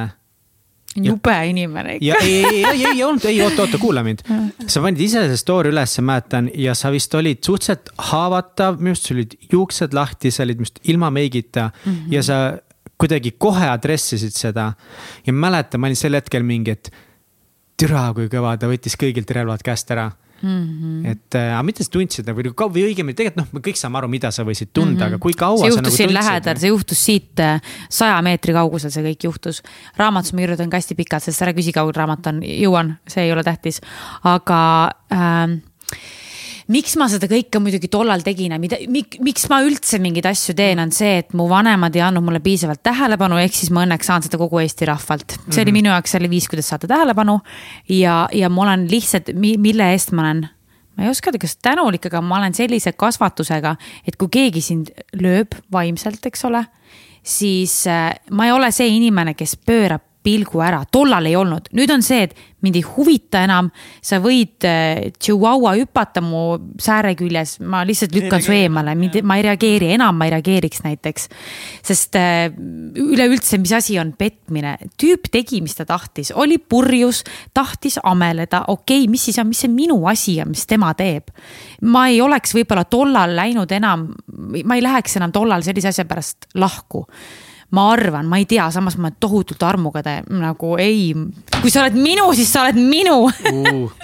jube inimene ikka. ei, ei, ei, ei olnud, ei oota, oota, kuula mind. sa panid ise selle story ülesse, mäletan, ja sa vist olid suhteliselt haavatav, minu arust sul olid juuksed lahti, sa olid minu arust ilma meigita mm -hmm. ja sa kuidagi kohe adressisid seda. ja mäletan, ma olin sel hetkel mingi, et türa, kui kõva, ta võttis kõigilt relvad käest ära Mm -hmm. et äh, mida sa tundsid nagu või õigemini tegelikult noh, me kõik saame aru, mida sa võisid tunda mm, -hmm. aga kui kaua see sa nagu tundsid? lähedal, see juhtus siit äh, saja meetri kaugusel, see kõik juhtus. raamatus ma kirjutan ka hästi pikalt, sest ära küsi, kaugel raamat on, jõuan, see ei ole tähtis. aga äh, miks ma seda kõike muidugi tollal tegin ja mida, miks ma üldse mingeid asju teen, on see, et mu vanemad ei andnud mulle piisavalt tähelepanu, ehk siis ma õnneks saan seda kogu Eesti rahvalt. see mm -hmm. oli mhm. minu jaoks selle viis, kuidas saada tähelepanu ja, ja ma olen lihtsalt, mille eest ma olen ma ei oska öelda, kas tänulik, aga ma olen sellise kasvatusega, et kui keegi sind lööb vaimselt, eks ole, siis äh, ma ei ole see inimene, kes pöörab pilgu ära, tollal ei olnud, nüüd on see, et mind ei huvita enam. sa võid äh, Chihuahua hüpata mu sääre küljes, ma lihtsalt lükkan su eemale, mind, ma ei reageeri, enam ma ei reageeriks näiteks. sest äh, üleüldse, mis asi on petmine, tüüp tegi, mis ta tahtis, oli purjus, tahtis ameleda, okei okay,, mis siis on, mis see minu asi on, mis tema teeb. ma ei oleks võib-olla tollal läinud enam, ma ei läheks enam tollal sellise asja pärast lahku ma arvan, ma ei tea, samas ma tohutult armuga te, nagu ei, kui sa oled minu, siis sa oled minu uh,.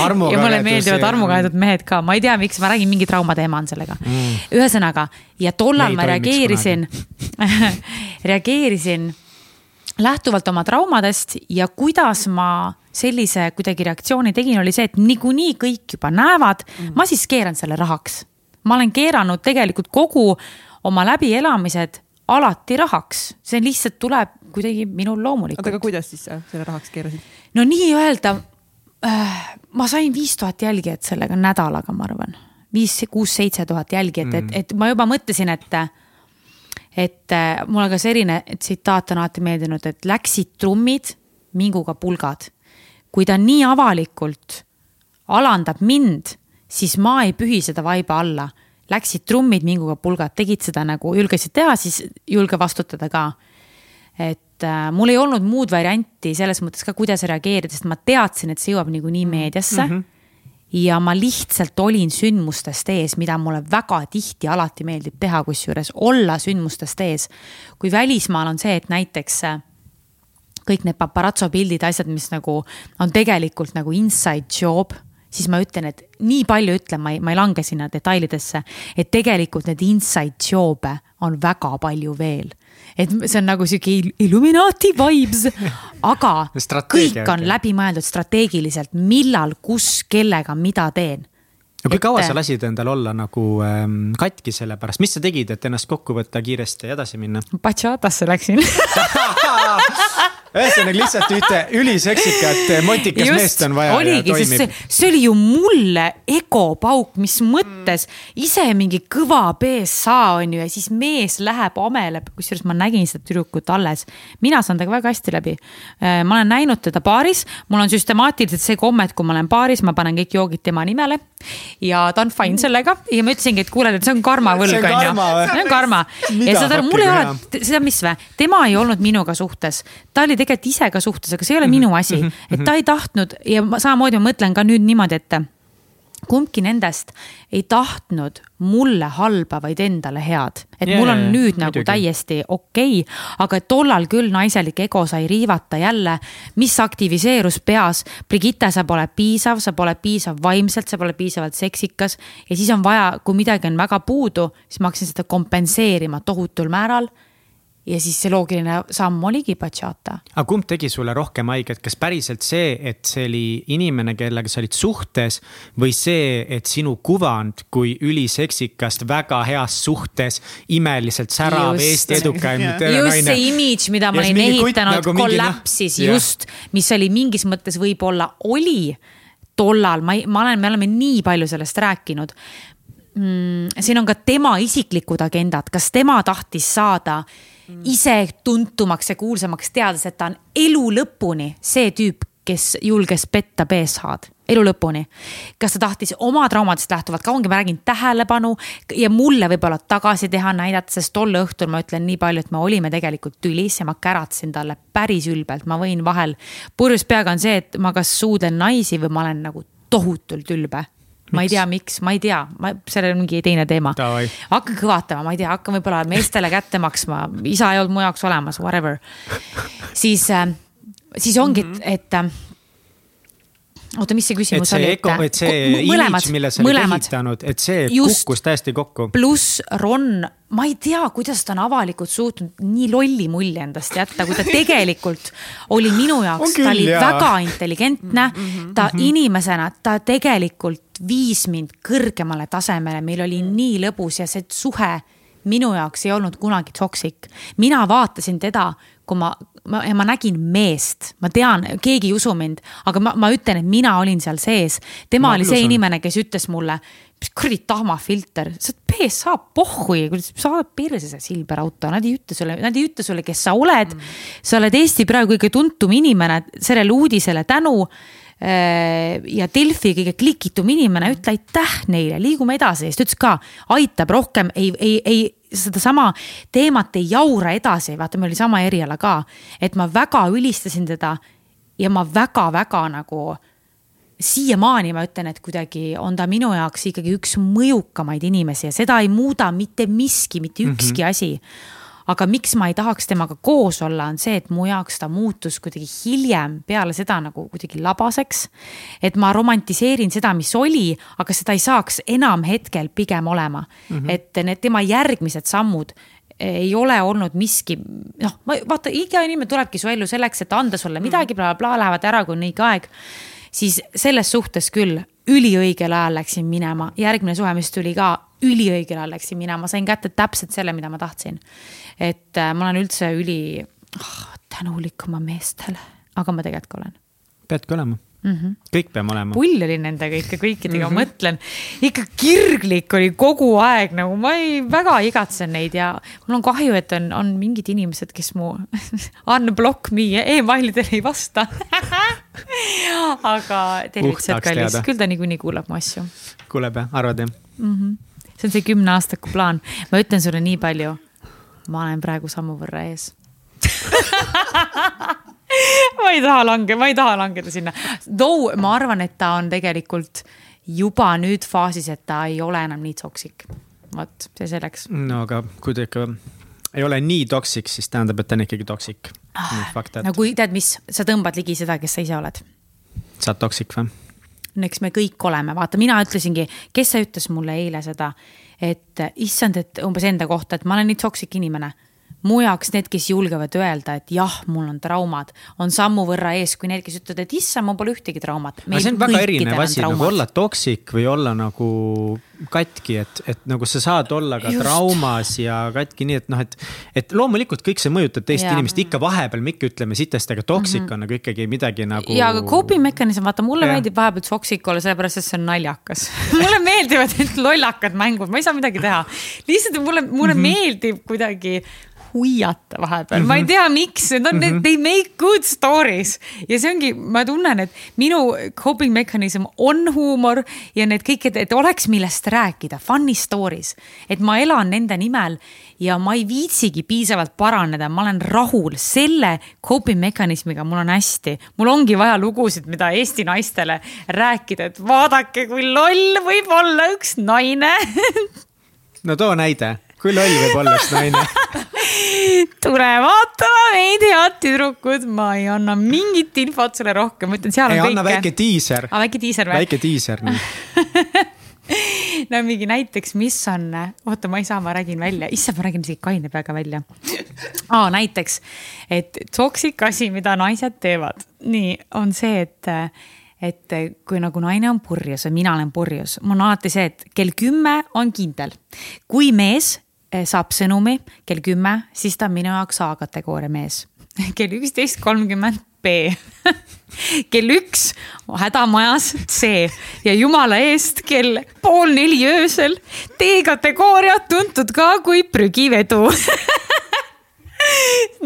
ja mulle meeldivad armukahedad mehed ka, ma ei tea, miks, ma räägin, mingi traumateema on sellega mm.. ühesõnaga ja tollal ma reageerisin reageerisin lähtuvalt oma traumadest ja kuidas ma sellise kuidagi reaktsiooni tegin, oli see, et niikuinii kõik juba näevad mm., ma siis keeran selle rahaks. ma olen keeranud tegelikult kogu oma läbielamised alati rahaks, see lihtsalt tuleb kuidagi minul loomulikult. oota, aga kuidas siis sa selle rahaks keerasid? no nii-öelda äh,, ma sain viis tuhat jälgijat sellega nädalaga, ma arvan. viis, kuus, seitse tuhat jälgijat mm., et, et ma juba mõtlesin, et, et äh, mulle ka selline tsitaat on alati meeldinud, et läksid trummid, minguga pulgad. kui ta nii avalikult alandab mind, siis ma ei pühi seda vaiba alla läksid trummid minguga pulgad, tegid seda nagu julgesid teha, siis julge vastutada ka. et äh, mul ei olnud muud varianti selles mõttes ka, kuidas reageerida, sest ma teadsin, et see jõuab niikuinii mhm. meediasse mm. -hmm ja ma lihtsalt olin sündmustest ees, mida mulle väga tihti alati meeldib teha, kusjuures olla sündmustest ees. kui välismaal on see, et näiteks äh, kõik need paparazzo pildid, asjad, mis nagu on tegelikult nagu inside job siis ma ütlen, et nii palju ütlen, ma ei, ma ei lange sinna detailidesse, et tegelikult neid inside job'e on väga palju veel. et see on nagu sihuke Illuminati vibes, aga kõik on läbi mõeldud strateegiliselt, millal, kus, kellega, mida teen aga kui kaua sa lasid endal olla nagu ähm, katki selle pärast, mis sa tegid, et ennast kokku võtta kiiresti ja edasi minna? Bachatasse läksin ühesõnaga lihtsalt ühte üliseksikat motikas Just, meest on vaja. oligi, sest see, see oli ju mulle egopauk, mis mõttes ise mingi kõva BSA on ju ja siis mees läheb amele, kusjuures ma nägin seda tüdrukut alles. mina saan temaga väga hästi läbi. Äh, ma olen näinud teda baaris, mul on süstemaatiliselt see komme, et kui ma olen baaris, ma panen kõik joogid tema nimele. ja ta on fine sellega ja ma ütlesingi, et kuule, see on karma võlg on ju. see on karma. ja saad aru, mul ei ole, seda mis või, tema ei olnud minuga suhtes, ta oli tegelikult ise ka suhtes, aga see ei ole minu asi, mhm, mhm, et ta ei tahtnud ja ma samamoodi ma mõtlen ka nüüd niimoodi, et kumbki nendest ei tahtnud mulle halba, vaid endale head. et yeah, mul on nüüd yeah, nagu muidugi. täiesti okei okay,, aga tollal küll naiselik ego sai riivata jälle, mis aktiviseerus peas. Brigitte, sa pole piisav, sa pole piisav vaimselt, sa pole piisavalt seksikas. Ja siis on vaja, kui midagi on väga puudu, siis ma hakkasin seda kompenseerima tohutul määral ja siis see loogiline samm oligi bachata. aga kumb tegi sulle rohkem haiget, kas päriselt see, et see oli inimene, kellega sa olid suhtes või see, et sinu kuvand kui üliseksikast, väga heas suhtes, imeliselt särav Eesti edukaim just naine. see imidž, mida ma olin ehitanud nagu, kollapsis mingi, no, just, mis oli mingis mõttes võib-olla oli tollal, ma ei, ma olen, me oleme nii palju sellest rääkinud mm,. siin on ka tema isiklikud agendad, kas tema tahtis saada ise tuntumaks ja kuulsamaks, teades, et ta on elu lõpuni see tüüp, kes julges petta BSH-d elu lõpuni. kas ta tahtis oma traumadest lähtuvalt, ka ongi, ma räägin tähelepanu ja mulle võib-olla tagasi teha, näidata, sest tol õhtul ma ütlen nii palju, et me olime tegelikult tülis ja ma käratsin talle päris ülbelt, ma võin vahel. purjus peaga on see, et ma kas suudlen naisi või ma olen nagu tohutult ülbe ma ei tea, miks, ma ei tea, ma, see on mingi teine teema. hakkan kõvatama, ma ei tea, hakkan võib-olla meestele kätte maksma, isa ei olnud mu jaoks olemas, whatever. siis, äh, siis ongi, et, et äh, oota, mis see küsimus oli? et see imidž, mille sa oled ehitanud, et see Just, kukkus täiesti kokku. pluss Ron, ma ei tea, kuidas ta on avalikult suutnud nii lolli mulje endast jätta, kui ta tegelikult oli minu jaoks, ta oli jaa. väga intelligentne mm. -hmm, ta mm inimesena, ta tegelikult viis mind kõrgemale tasemele, meil oli nii lõbus ja see suhe minu jaoks ei olnud kunagi toksik. mina vaatasin teda kui ma, ma, ja ma nägin meest, ma tean, keegi ei usu mind, aga ma, ma ütlen, et mina olin seal sees. tema ma oli see inimene, kes ütles mulle, mis kuradi tahmafilter, sa oled PSA pohhui, sa oled perse see Silver auto, nad ei ütle sulle, nad ei ütle sulle, kes sa oled. Mm.. sa oled Eesti praegu kõige tuntum inimene sellele uudisele tänu äh, ja Delfi kõige klikitum inimene, ütle aitäh neile, liigume edasi, siis ta ütles ka, aitab rohkem, ei, ei, ei sedasama teemat ei jaura edasi, vaata, meil oli sama eriala ka, et ma väga ülistasin teda ja ma väga-väga nagu siiamaani ma ütlen, et kuidagi on ta minu jaoks ikkagi üks mõjukamaid inimesi ja seda ei muuda mitte miski, mitte ükski mm -hmm. asi aga miks ma ei tahaks temaga koos olla, on see, et mu jaoks ta muutus kuidagi hiljem peale seda nagu kuidagi labaseks. et ma romantiseerin seda, mis oli, aga seda ei saaks enam hetkel pigem olema mm. -hmm. et need tema järgmised sammud ei ole olnud miski, noh, ma vaata, iga inimene tulebki su ellu selleks, et anda sulle midagi bla,, blablabla, lähevad ära, kui on õige aeg. siis selles suhtes küll üliõigel ajal läksin minema, järgmine suhe, mis tuli ka üliõigel ajal läksin minema, sain kätte täpselt selle, mida ma tahtsin. Et äh, ma olen üldse üli oh, tänulik oma meestele, aga ma tegelikult olen. peadki olema mm. -hmm. kõik peame olema. pull oli nendega ikka kõikidega mm, -hmm. mõtlen, ikka kirglik oli kogu aeg nagu ma ei, väga igatsen neid ja mul on kahju, et on, on mingid inimesed, kes mu unblock me emailidele ei vasta aga tervitused kallis, küll ta niikuinii kuulab mu asju. kuuleb jah, arvad jah mm? -hmm. see on see kümneaastaku plaan, ma ütlen sulle nii palju ma olen praegu sammu võrra ees ma ei taha lange, ma ei taha langeda sinna. Though ma arvan, et ta on tegelikult juba nüüd faasis, et ta ei ole enam nii toksik. vot, see selleks. no aga kui ta ikka ei ole nii toksik, siis tähendab, et ta on ikkagi toksik ah,. no kui tead, mis, sa tõmbad ligi seda, kes sa ise oled. sa oled toksik või? no eks me kõik oleme, vaata, mina ütlesingi, kes see ütles mulle eile seda et issand, et umbes enda kohta, et ma olen nii toksik inimene. Mu jaoks need, kes julgevad öelda, et jah, mul on traumad, on sammu võrra ees kui need, kes ütlevad, et issand, mul pole ühtegi traumat. aga see on väga erinev asi, nagu olla toksik või olla nagu katki, et, et nagu sa saad olla ka Just. traumas ja katki nii, et noh, et. et loomulikult kõik see mõjutab teist ja. inimest ikka vahepeal, me ikka ütleme sitasti, aga toksik mm -hmm. on nagu ikkagi midagi nagu. ja, aga coping mechanism, vaata mulle ja. meeldib vahepeal toksik olla, sellepärast et see on naljakas mulle meeldivad need lollakad mängud, ma ei saa midagi teha. lihtsalt mulle, mulle mm -hmm. meeldib kuidagi huiata vahepeal. Mm, -hmm. ma ei tea, miks, need on mm, -hmm. they make good stories. Ja see ongi, ma tunnen, et minu coping mechanism on huumor ja need kõik, et, et oleks, millest rääkida, funny stories, et ma elan nende nimel ja ma ei viitsigi piisavalt paraneda, ma olen rahul selle coping mekanismiga, mul on hästi, mul ongi vaja lugusid, mida Eesti naistele rääkida, et vaadake, kui loll võib olla üks naine. No too näide kui loll võib olla üks naine tule vaatama meid, head tüdrukud, ma ei anna mingit infot sulle rohkem, ma ütlen, seal on ei, kõike. anna väike diiser. aa, väike diiser või? väike diiser nii no mingi näiteks, mis on, oota, ma ei saa, ma räägin välja, issand, ma räägin isegi kaine peaga välja. aa, näiteks, et toksik asi, mida naised teevad, nii on see, et et kui nagu naine on purjus või mina olen purjus, mul on alati see, et kell kümme on kindel. kui mees saab sõnumi kell kümme, siis ta on minu jaoks A-kategooria mees. kell üksteist kolmkümmend B. Kell üks hädamajas C. Ja jumala eest kell pool neli öösel D-kategooria tuntud ka kui prügivedu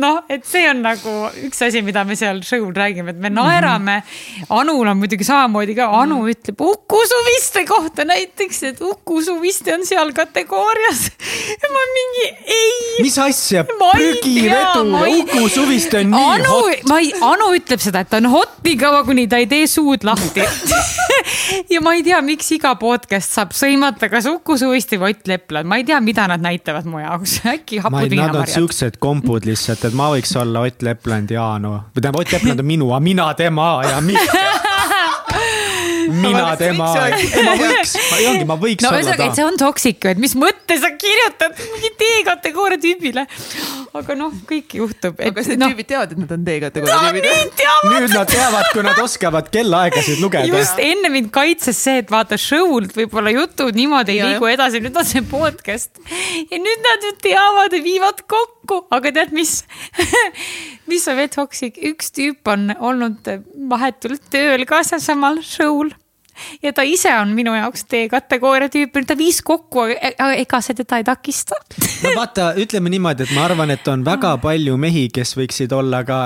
noh, et see on nagu üks asi, mida me seal show'l räägime, et me naerame. -hmm. Anul on muidugi samamoodi ka, Anu mm -hmm. ütleb Uku Suviste kohta näiteks, et Uku Suviste on seal kategoorias. ja ma mingi ei. mis asja, prügivedu ja Uku Suviste on nii Anu, hot. ma ei, Anu ütleb seda, et ta on hot nii kaua, kuni ta ei tee suud lahti ja ma ei tea, miks iga podcast saab sõimata kas Uku Suviste või Ott Leplan, ma ei tea, mida nad näitavad mu jaoks, äkki hapud viinamarjad. Nad on siuksed kompud lihtsalt, et ma võiks olla Ott Lepland ja Aanu. või tähendab, Ott Lepland on minu, aga mina tema ja mitte mina tema, ei ma võiks, ei ongi, ma võiks no, olla ta. see on toksik, et mis mõtte sa kirjutad mingi D-kategooria tüübile. Aga noh, kõik juhtub. aga kas need no, tüübid teavad, et nad on D-kategooria tüübid? nüüd nad teavad, kui nad oskavad kellaaegasid lugeda. just enne mind kaitses see, et vaata show'lt võib-olla jutud niimoodi ei liigu edasi, nüüd on see podcast. ja nüüd nad ju teavad ja viivad kokku, aga tead, mis mis on veel toksik, üks tüüp on olnud vahetult tööl ka sealsamal show'l ja ta ise on minu jaoks D-kategooria tüüp, ta viis kokku, aga ega see teda ei takista. no vaata, ütleme niimoodi, et ma arvan, et on väga palju mehi, kes võiksid olla ka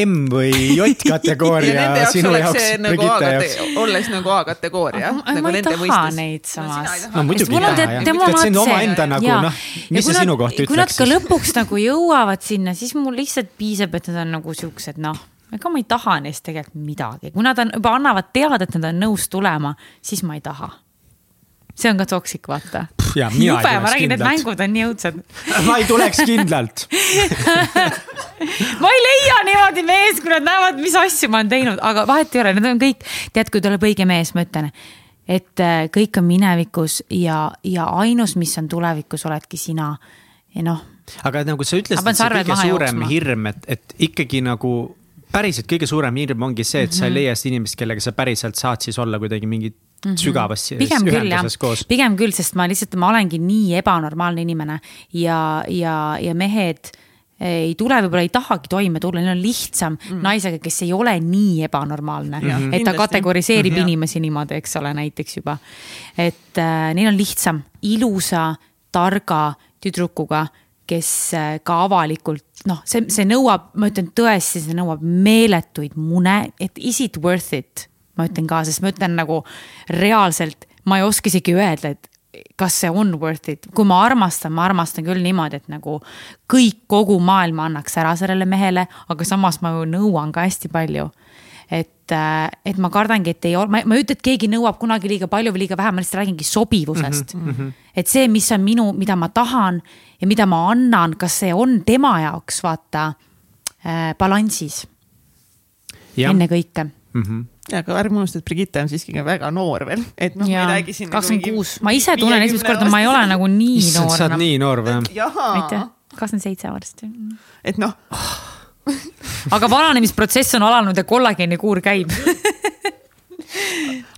M või J kategooria sinu jaoks, nagu Brigitte jaoks. olles nagu A-kategooria. Nagu ma ei taha mõistes. neid samas. no muidugi ei taha jah, et see on omaenda nagu noh, mis sa sinu kohta ütleks. kui nad ka lõpuks nagu jõuavad sinna, siis mul lihtsalt piisab, et nad on nagu siuksed noh ega ma ei taha neist tegelikult midagi, kui nad on juba annavad teada, et nad on nõus tulema, siis ma ei taha. see on ka toksik, vaata. jube, ma räägin, need mängud on nii õudsed ma ei tuleks kindlalt ma ei leia niimoodi mees, kui nad näevad, mis asju ma olen teinud, aga vahet ei ole, need on kõik, tead, kui tuleb õige mees, ma ütlen et äh, kõik on minevikus ja, ja ainus, mis on tulevikus, oledki sina ja noh. aga nagu sa ütlesid, see kõige suurem jooksma. hirm, et, et ikkagi nagu päriselt kõige suurem hirm ongi see, et mm -hmm. sa ei mhm. leia seda inimest, kellega sa päriselt saad siis olla kuidagi mingi mm -hmm. sügavas pigem ühenduses koos. pigem küll, sest ma lihtsalt, ma olengi nii ebanormaalne inimene ja, ja, ja mehed ei tule, võib-olla ei tahagi toime tulla, neil on lihtsam mm -hmm. naisega, kes ei ole nii ebanormaalne mm, -hmm. et ta kategoriseerib mm -hmm. inimesi niimoodi, eks ole, näiteks juba. et äh, neil on lihtsam ilusa, targa tüdrukuga kes äh, ka avalikult noh, see, see nõuab, ma ütlen tõesti, see nõuab meeletuid mune, et is it worth it, ma ütlen ka, sest ma ütlen nagu reaalselt, ma ei oska isegi öelda, et kas see on worth it, kui ma armastan, ma armastan küll niimoodi, et nagu kõik, kogu maailma annaks ära sellele mehele, aga samas ma ju nõuan ka hästi palju et, äh, et ma kardangi, et ei ole, ma, ma ei ütle, et keegi nõuab kunagi liiga palju või liiga vähe, ma lihtsalt räägingi sobivusest mm. -hmm. et see, mis on minu, mida ma tahan ja mida ma annan, kas see on tema jaoks vaata äh, balansis. ennekõike mm. -hmm ja aga ärme unusta, et Brigitte on siiski ka väga noor veel, et noh, ma ei räägi siin. Nagu kakskümmend kuus, ma ise tunnen esimest korda, ma ei ole nagu nii noor. issand, sa oled nii noor või? jahaa kakskümmend seitse varsti. et noh aga vananemisprotsess on alanud ja kollageenikuur käib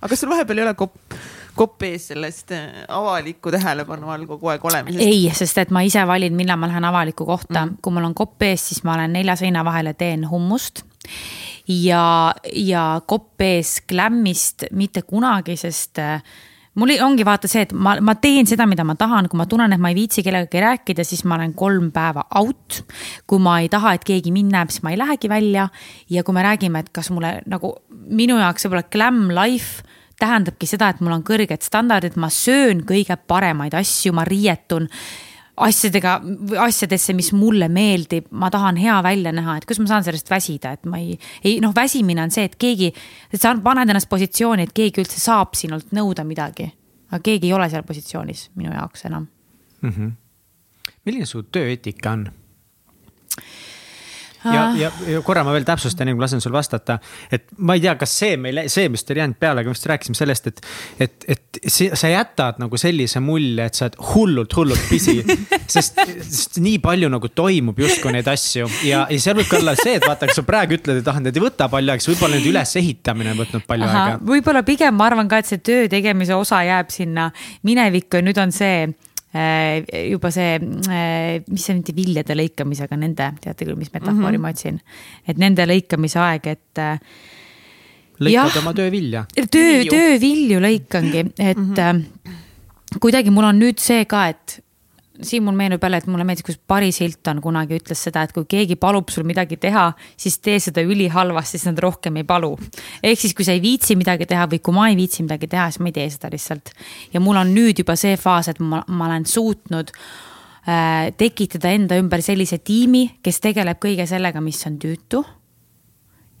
aga kas sul vahepeal ei ole kopp, kopp ees sellest äh, avaliku tähelepanu all kogu aeg olemisest? ei, sest et ma ise valin, millal ma lähen avalikku kohta mm., kui mul on kopp ees, siis ma olen nelja seina vahele teen hummust ja, ja kopp ees glämmist mitte kunagi, sest äh, mul ongi vaata see, et ma, ma teen seda, mida ma tahan, kui ma tunnen, et ma ei viitsi kellegagi rääkida, siis ma olen kolm päeva out. kui ma ei taha, et keegi mind näeb, siis ma ei lähegi välja. ja kui me räägime, et kas mulle nagu minu jaoks võib-olla glam life tähendabki seda, et mul on kõrged standardid, ma söön kõige paremaid asju, ma riietun asjadega, asjadesse, mis mulle meeldib, ma tahan hea välja näha, et kuidas ma saan sellest väsida, et ma ei, ei noh, väsimine on see, et keegi, sa paned ennast positsiooni, et keegi üldse saab sinult nõuda midagi. aga keegi ei ole seal positsioonis minu jaoks enam mm. -hmm. milline su tööeetika on? Ja, ja, ja korra ma veel täpsustan, enne kui lasen sul vastata, et ma ei tea, kas see meil, see vist oli jäänud peale, aga me vist rääkisime sellest, et. et, et see, sa jätad nagu sellise mulje, et sa oled hullult, hullult pisi sest, sest nii palju nagu toimub justkui neid asju ja, ja seal võib ka olla see, et vaata, kui sa praegu ütled, et ah, need ei võta palju aega, siis võib-olla nende ülesehitamine on võtnud palju Aha, aega. võib-olla pigem ma arvan ka, et see töö tegemise osa jääb sinna minevikku ja nüüd on see juba see, äh, mis see nende viljade lõikamisega, nende, teate küll, mis metafoori mm -hmm. ma otsin, et nende lõikamise aeg, et. Äh, lõikad oma töövilja. töö, töövilju lõikangi, et mm -hmm. kuidagi mul on nüüd see ka, et siin mul meenub jälle, et mulle meeldis, kus Paris Hilton kunagi ütles seda, et kui keegi palub sul midagi teha, siis tee seda ülihalvasti, siis nad rohkem ei palu. ehk siis, kui sa ei viitsi midagi teha või kui ma ei viitsi midagi teha, siis ma ei tee seda lihtsalt. ja mul on nüüd juba see faas, et ma, ma olen suutnud äh, tekitada enda ümber sellise tiimi, kes tegeleb kõige sellega, mis on tüütu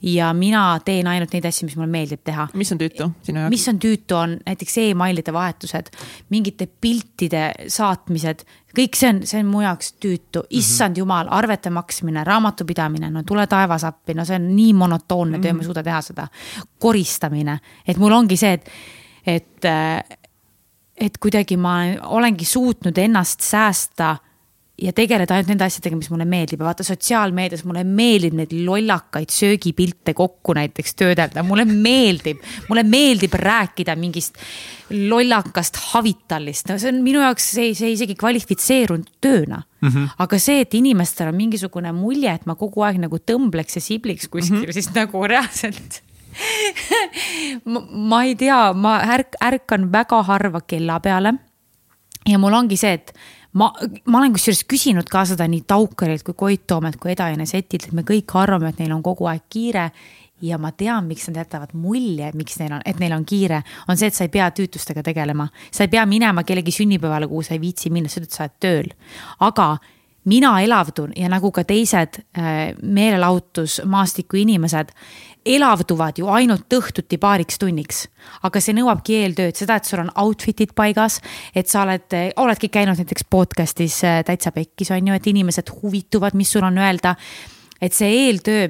ja mina teen ainult neid asju, mis mulle meeldib teha. mis on tüütu sinu jaoks? mis on tüütu, on näiteks emailide vahetused, mingite piltide saatmised, kõik see on, see on mu jaoks tüütu, mhm. issand mm -hmm. jumal, arvete maksmine, raamatupidamine, no tule taevas appi, no see on nii monotoonne mm -hmm. töö, ma ei mhm. suuda teha seda. koristamine, et mul ongi see, et, et, et kuidagi ma olengi suutnud ennast säästa ja tegeleda ainult nende asjadega, mis mulle meeldib ja vaata sotsiaalmeedias mulle meeldib neid lollakaid söögipilte kokku näiteks töödelda, mulle meeldib, mulle meeldib rääkida mingist lollakast havitallist, no see on minu jaoks, see, see isegi kvalifitseerunud tööna mm. -hmm. aga see, et inimestel on mingisugune mulje, et ma kogu aeg nagu tõmbleks ja sibliks kuskil mm, -hmm. siis nagu reaalselt ma, ma ei tea, ma ärk, ärkan väga harva kella peale. ja mul ongi see, et ma, ma olen kusjuures küsinud ka seda nii Taukarilt kui Koit Toomelt kui Eda ja Nesetilt, et me kõik arvame, et neil on kogu aeg kiire ja ma tean, miks nad jätavad mulje, miks neil on, et neil on kiire, on see, et sa ei pea tüütustega tegelema. sa ei pea minema kellegi sünnipäevale, kuhu sa ei viitsi minna, sa ütled, sa oled tööl. aga mina elavdun ja nagu ka teised äh, meelelahutusmaastiku inimesed elavduvad ju ainult õhtuti paariks tunniks. aga see nõuabki eeltööd, seda, et sul on outfit'id paigas, et sa oled, oledki käinud näiteks podcast'is äh, Täitsa Pekkis on ju, et inimesed huvituvad, mis sul on öelda. et see eeltöö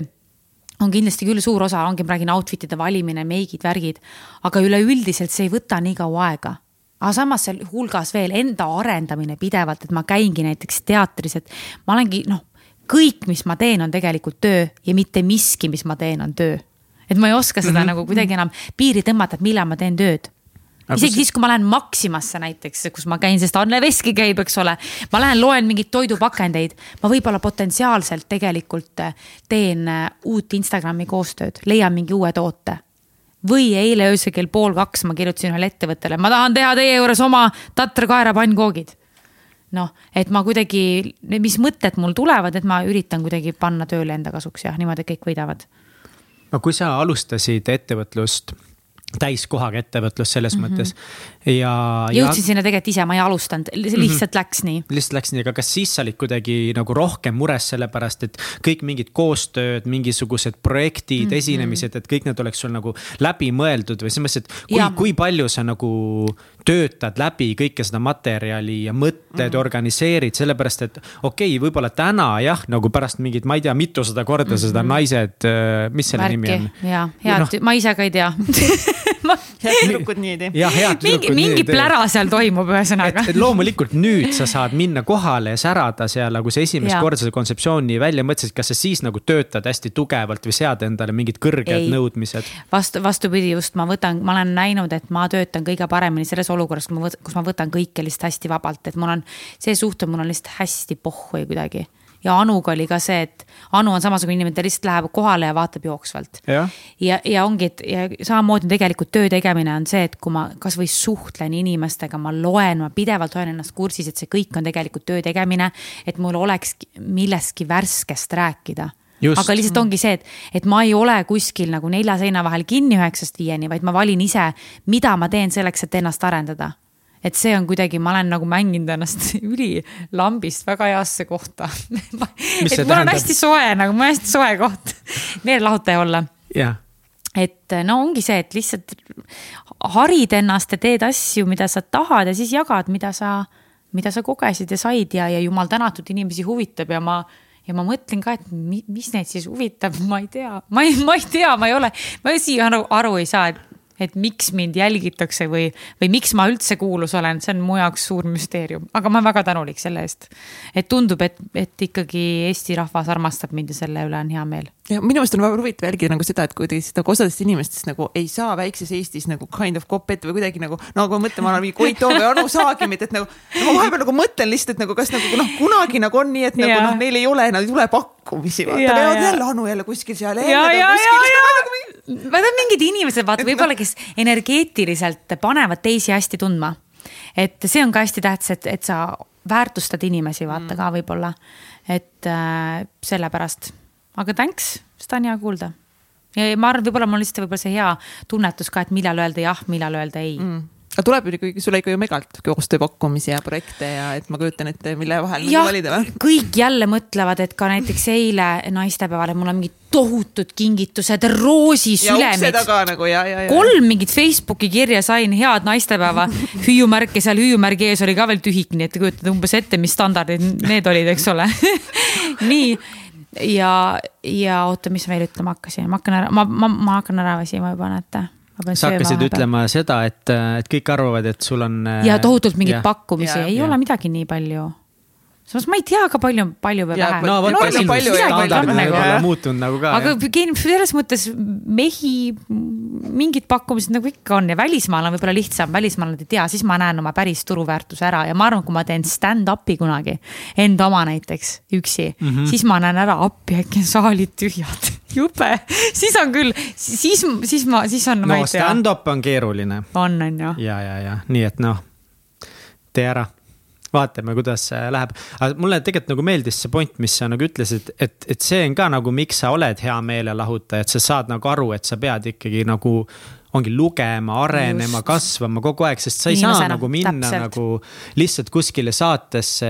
on kindlasti küll suur osa, ongi, ma räägin outfit'ide valimine, meigid, värgid, aga üleüldiselt see ei võta nii kaua aega aga samas seal hulgas veel enda arendamine pidevalt, et ma käingi näiteks teatris, et ma olengi noh, kõik, mis ma teen, on tegelikult töö ja mitte miski, mis ma teen, on töö. et ma ei oska seda mm -hmm. nagu kuidagi enam piiri tõmmata, et millal ma teen tööd isegi siis, kui ma lähen Maximasse näiteks, kus ma käin, sest Anne Veski käib, eks ole. ma lähen loen mingeid toidupakendeid, ma võib-olla potentsiaalselt tegelikult äh, teen äh, uut Instagrami koostööd, leian mingi uue toote või eile öösel kell pool kaks ma kirjutasin ühele ettevõttele, ma tahan teha teie juures oma Tatra kaera pannkoogid. Noh, et ma kuidagi, mis mõtted mul tulevad, et ma üritan kuidagi panna tööle enda kasuks ja niimoodi kõik võidavad. no kui sa alustasid ettevõtlust täiskohaga ettevõtlus selles mm -hmm. mõttes ja. jõudsin ja... sinna tegelikult ise, ma ei alustanud, lihtsalt mm -hmm. läks nii. lihtsalt läks nii, aga kas siis sa olid kuidagi nagu rohkem mures sellepärast, et kõik mingid koostööd, mingisugused projektid mm, -hmm. esinemised, et kõik need oleks sul nagu läbimõeldud või selles mõttes, et kui, kui palju sa nagu töötad läbi kõike seda materjali ja mõtted mm -hmm. organiseerid, sellepärast et okei okay,, võib-olla täna jah, nagu pärast mingit, ma ei tea, mitusada korda mm -hmm. seda naised, äh, mis selle Märki. nimi on? ja, head no., ma ise ka ei tea head tüdrukud nii ei tee. jah, head tüdrukud mingi, mingi plära seal toimub, ühesõnaga. et loomulikult nüüd sa saad minna kohale ja särada seal, nagu sa esimest ja. korda seda kontseptsiooni välja mõtlesid, kas sa siis nagu töötad hästi tugevalt või sead endale mingid kõrged ei. nõudmised? vastu, vastupidi, just ma võtan, ma olen näinud, et ma töötan kõige paremini selles olukorras, kus ma võtan kõike lihtsalt hästi vabalt, et mul on see suhtumine, mul on lihtsalt hästi pohhui kuidagi ja Anuga oli ka see, et Anu on samasugune inimene, ta lihtsalt läheb kohale ja vaatab jooksvalt. ja, ja, ja ongi, et ja samamoodi tegelikult töö tegemine on see, et kui ma kasvõi suhtlen inimestega, ma loen, ma pidevalt hoian ennast kursis, et see kõik on tegelikult töö tegemine. et mul oleks millestki värskest rääkida Just. aga lihtsalt ongi see, et, et ma ei ole kuskil nagu nelja seina vahel kinni üheksast viieni, vaid ma valin ise, mida ma teen selleks, et ennast arendada et see on kuidagi, ma olen nagu mänginud ennast ülilambist väga heasse kohta. Et mul tähendab? on hästi soe nagu, mul on hästi soe koht. Meelelahutaja olla. Et no ongi see, et lihtsalt harid ennast ja teed asju, mida sa tahad ja siis jagad, mida sa, mida sa kogesid ja said ja, ja jumal tänatud, inimesi huvitab ja ma ja ma mõtlen ka, et mis neid siis huvitab, ma ei tea, ma ei, ma ei tea, ma ei ole, ma siia aru, aru ei saa, et et miks mind jälgitakse või, või miks ma üldse kuulus olen, see on mu jaoks suur müsteerium, aga ma olen väga tänulik selle eest. et tundub, et, et ikkagi Eesti rahvas armastab mind ja selle üle on hea meel. Ja minu meelest on väga huvitav jälgida nagu seda, et kuidas nagu osadest inimestest nagu ei saa väikses Eestis nagu kind of ette või kuidagi nagu, no kui ma mõtlen, ma olen mingi Koit Toome ja Anu Saagimit, et nagu ma vahepeal nagu mõtlen lihtsalt, et nagu kas nagu noh, kunagi nagu on nii, et nagu noh, neil ei ole, nad ei tule pakkumisi, vaata, jälle Anu jälle kuskil seal. ja Need on mingid inimesed, vaata võib-olla, kes energeetiliselt panevad teisi hästi tundma. et see on ka hästi tähtis, et, et sa väärtustad inimesi, vaata mm. ka võib-olla. et äh, sellepärast, aga thanks, seda on hea kuulda. ja ma arvan, võib-olla mul lihtsalt võib-olla see hea tunnetus ka, et millal öelda jah, millal öelda ei mm aga tuleb ju ikkagi sulle ikka ju megalt koostööpakkumisi ja projekte ja et ma kujutan ette, mille vahel nagu valida või? kõik jälle mõtlevad, et ka näiteks eile naistepäeval, et mul on mingid tohutud kingitused, roosisülemid. Nagu, ja, ja, ja. kolm mingit Facebooki kirja sain, head naistepäeva, hüüumärk ja seal hüüumärgi ees oli ka veel tühik, nii et te kujutate umbes ette, mis standardid need olid, eks ole nii ja, ja oota, mis veel ütlema hakkasin, ma hakkan ära, ma, ma, ma hakkan ära väsima juba, näete. Sa hakkasid ütlema seda, et, et kõik arvavad, et sul on. ja tohutult mingeid pakkumisi, ei ja. ole midagi nii palju samas ma ei tea ka palju, palju või vähe. no vot, palju, palju standardid võib-olla muutunud nagu ka. aga selles mõttes mehi, mingid pakkumised nagu ikka on ja välismaal on võib-olla lihtsam, välismaal nad ei tea, siis ma näen oma päris turuväärtuse ära ja ma arvan, kui ma teen stand-up'i kunagi, enda oma näiteks üksi mm, -hmm. siis ma näen ära appi, äkki on saalid tühjad jube, siis on küll, siis, siis ma, siis on. no stand-up on keeruline. on, on ju. ja, ja, ja nii et noh, tee ära vaatame, kuidas läheb. aga mulle tegelikult nagu meeldis see point, mis sa nagu ütlesid, et, et see on ka nagu, miks sa oled hea meelelahutaja, et sa saad nagu aru, et sa pead ikkagi nagu ongi lugema, arenema, kasvama kogu aeg, sest sa ei Inimesena, saa nagu minna täpselt. nagu lihtsalt kuskile saatesse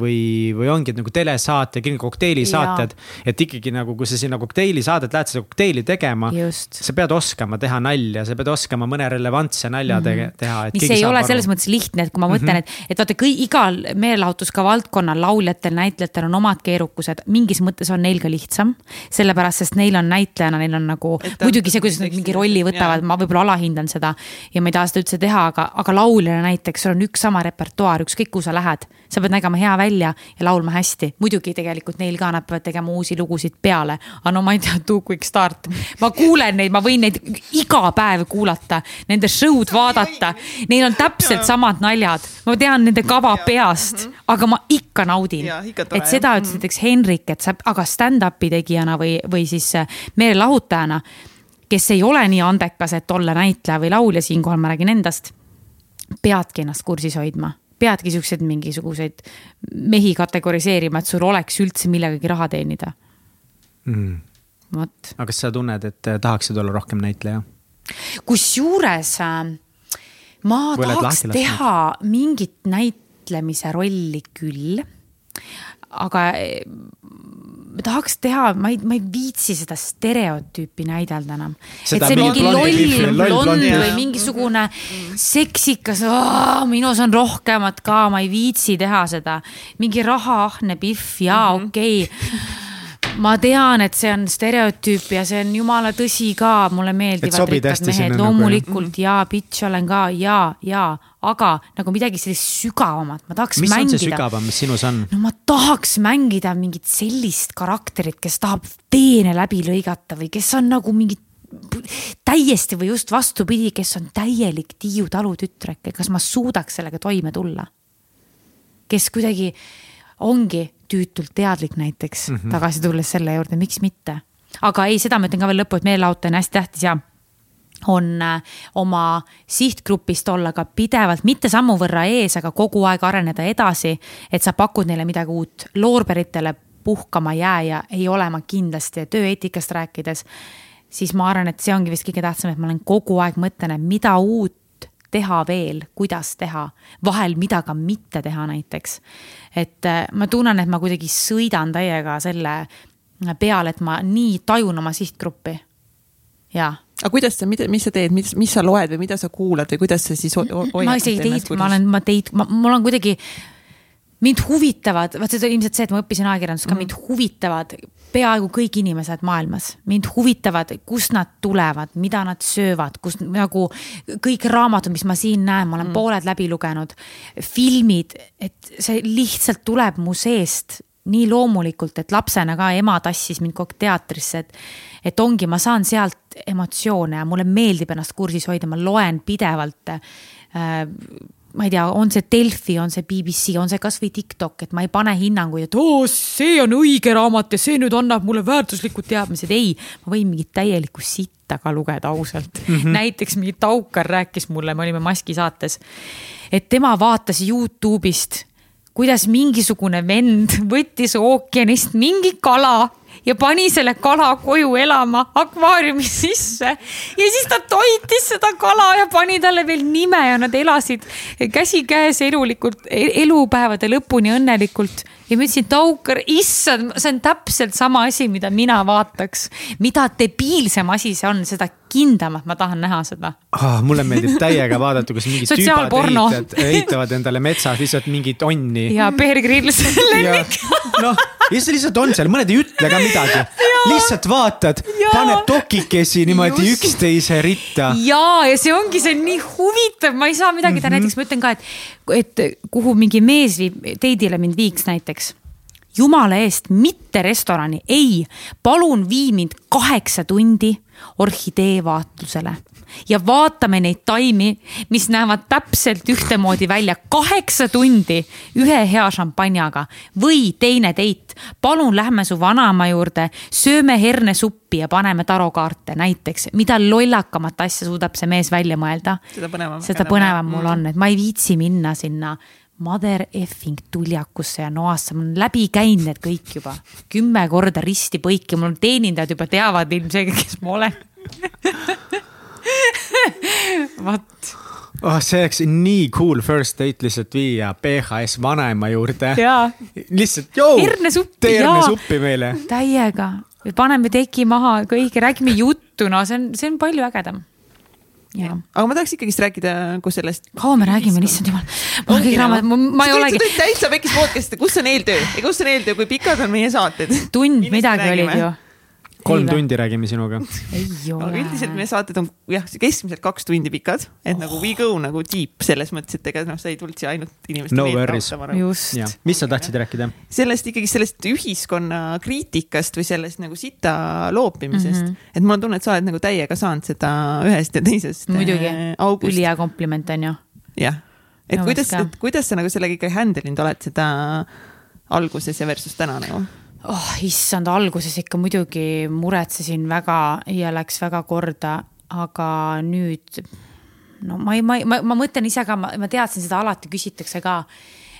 või, või ongi nagu telesaate, kokteilisaated. et ikkagi nagu, kui sa sinna kokteelisaadet lähed, seda kokteili tegema, sa pead oskama teha nalja, sa pead oskama mõne relevantse nalja mm -hmm. teha. mis ei ole aru. selles mõttes lihtne, et kui ma mõtlen mm, -hmm. et, et vaata, kõik igal meelelahutuska valdkonnal lauljatel, näitlejatel on omad keerukused, mingis mõttes on neil ka lihtsam. sellepärast, sest neil on näitlejana, neil on nagu, muidugi see, kuidas nad mingi rolli võtavad, ma võib-olla alahindan seda ja ma ei taha seda üldse teha, aga, aga lauljana näiteks, sul on üks sama repertuaar, ükskõik kuhu sa lähed. sa pead nägema hea välja ja laulma hästi. muidugi tegelikult neil ka, nad peavad tegema uusi lugusid peale. aga no ma ei tea, Too Quick Start. ma kuulen neid, ma võin neid iga päev kuulata, nende show'd vaadata. Neil on täpselt samad naljad, ma tean nende kava peast, mhm. aga ma ikka naudin. et seda ütles mhm. näiteks Henrik, et sa, aga stand-up'i tegijana või, või siis äh, meelelahutajana kes ei ole nii andekas, et olla näitleja või laulja, siinkohal ma räägin endast, peadki ennast kursis hoidma peadki siukseid mingisuguseid mehi kategoriseerima, et sul oleks üldse millegagi raha teenida mm.. vot. aga kas sa tunned, et tahaksid olla rohkem näitleja? kusjuures äh, ma Või tahaks teha mingit näitlemise rolli küll. aga ma tahaks teha, ma ei, ma ei viitsi seda stereotüüpi näidelda enam. et see mingi loll blond või mingisugune seksikas, minus on rohkemat ka, ma ei viitsi teha seda. mingi rahaahne pihv, jaa, okei okay. Ma tean, et see on stereotüüp ja see on jumala tõsi ka, mulle meeldivad rikkad mehed, nagu, loomulikult ja bitch olen ka ja, ja, aga nagu midagi sellist sügavamat, ma tahaks mis on mängida. see sügavam, mis sinus on? no ma tahaks mängida mingit sellist karakterit, kes tahab veene läbi lõigata või kes on nagu mingi täiesti või just vastupidi, kes on täielik Tiiu talutütreke, kas ma suudaks sellega toime tulla? kes kuidagi ongi tüütult teadlik näiteks mm, -hmm. tagasi tulles selle juurde, miks mitte. aga ei, seda ma ütlen ka veel lõppu, et meelelahutus on hästi tähtis ja on äh, oma sihtgrupist olla ka pidevalt, mitte sammu võrra ees, aga kogu aeg areneda edasi. et sa pakud neile midagi uut, loorberitele puhkama jää ja ei ole ma kindlasti tööeetikast rääkides. siis ma arvan, et see ongi vist kõige tähtsam, et ma olen kogu aeg mõtlen, et mida uut teha veel, kuidas teha, vahel mida ka mitte teha näiteks. et äh, ma tunnen, et ma kuidagi sõidan täiega selle peale, et ma nii tajun oma sihtgruppi. jaa aga kuidas sa, mida, mis sa teed, mis, mis sa loed või mida sa kuulad või kuidas sa siis ma isegi teid, ma olen, ma teid, ma, mul on kuidagi, mind huvitavad, vaat see on ilmselt see, et ma õppisin ajakirjandust ka mm., mind huvitavad peaaegu kõik inimesed maailmas. mind huvitavad, kust nad tulevad, mida nad söövad, kus nagu kõik raamatud, mis ma siin näen, ma olen mm. pooled läbi lugenud. filmid, et see lihtsalt tuleb mu seest nii loomulikult, et lapsena ka ema tassis mind kogu aeg teatrisse, et, et ongi, ma saan sealt emotsioone ja mulle meeldib ennast kursis hoida, ma loen pidevalt äh, ma ei tea, on see Delfi, on see BBC, on see kasvõi TikTok, et ma ei pane hinnanguid, et oo, see on õige raamat ja see nüüd annab mulle väärtuslikud teadmised. ei, ma võin mingit täielikku sitta ka lugeda ausalt mm. -hmm. näiteks mingi Taukar rääkis mulle, me olime Maski saates, et tema vaatas Youtube'ist, kuidas mingisugune vend võttis ookeanist mingi kala ja pani selle kala koju elama akvaariumi sisse. ja siis ta toitis seda kala ja pani talle veel nime ja nad elasid käsikäes elulikult, elupäevade lõpuni õnnelikult. ja ma ütlesin, Taukar, issand, see on täpselt sama asi, mida mina vaataks. mida debiilsem asi see on, seda kindlamalt ma tahan näha seda oh,. mulle meeldib täiega vaadata, kus mingid tüübad ehitavad, ehitavad endale metsas lihtsalt mingit onni. ja Bear Grylls lemmik noh, ja see lihtsalt on seal, mõned ei ütle ka midagi. lihtsalt vaatad, paneb dokikesi niimoodi Just. üksteise ritta. ja, ja see ongi, see on nii huvitav, ma ei saa midagi teha mm, -hmm. näiteks ma ütlen ka, et, et kuhu mingi mees viib, teidile mind viiks näiteks. jumala eest, mitte restorani, ei, palun vii mind kaheksa tundi orhidee vaatlusele ja vaatame neid taimi, mis näevad täpselt ühtemoodi välja, kaheksa tundi ühe hea šampanjaga või teine date. palun lähme su vanaema juurde, sööme hernesuppi ja paneme tarokaarte näiteks, mida lollakamat asja suudab see mees välja mõelda. Seda põnevam. seda põnevam mul on, et ma ei viitsi minna sinna mother effing tuljakusse ja noasse, ma olen läbi käinud need kõik juba kümme korda risti põiki, mul teenindajad juba teavad ilmselgelt, kes ma olen vot. oh, see oleks nii cool first date lihtsalt viia PHS vanaema juurde. lihtsalt, joo. Tee hernesuppi meile. täiega, paneme teki maha, kõik, räägime juttu, no see on, see on palju ägedam. Jaa. aga ma tahaks ikkagist rääkida nagu sellest. kaua me räägime, issand jumal. mul on kõik raamat, ma ei olegi. täitsa väikest podcast'i, kus on eeltöö ja kus on eeltöö, kui pikad on meie saated? tund midagi olid ju. Kolm tundi räägime sinuga. ei aga üldiselt meie saated on jah, keskmiselt kaks tundi pikad, et nagu we go nagu deep selles mõttes, et ega noh, sa ei tulnud siia ainult inimeste No meelt nagu. just. mis sa tahtsid rääkida? sellest ikkagi sellest ühiskonna kriitikast või sellest nagu sita loopimisest mm. -hmm. et mul on tunne, et sa oled nagu täiega saanud seda ühest ja teisest muidugi äh, august. ülihea kompliment on ju. jah, et Minu kuidas kuidas sa nagu sellega ikka handle inud oled seda alguses ja versus täna nagu? Oh issand, alguses ikka muidugi muretsesin väga ja läks väga korda, aga nüüd no ma ei, ma ma, ma mõtlen ise ka, ma, teadsin seda alati küsitakse ka.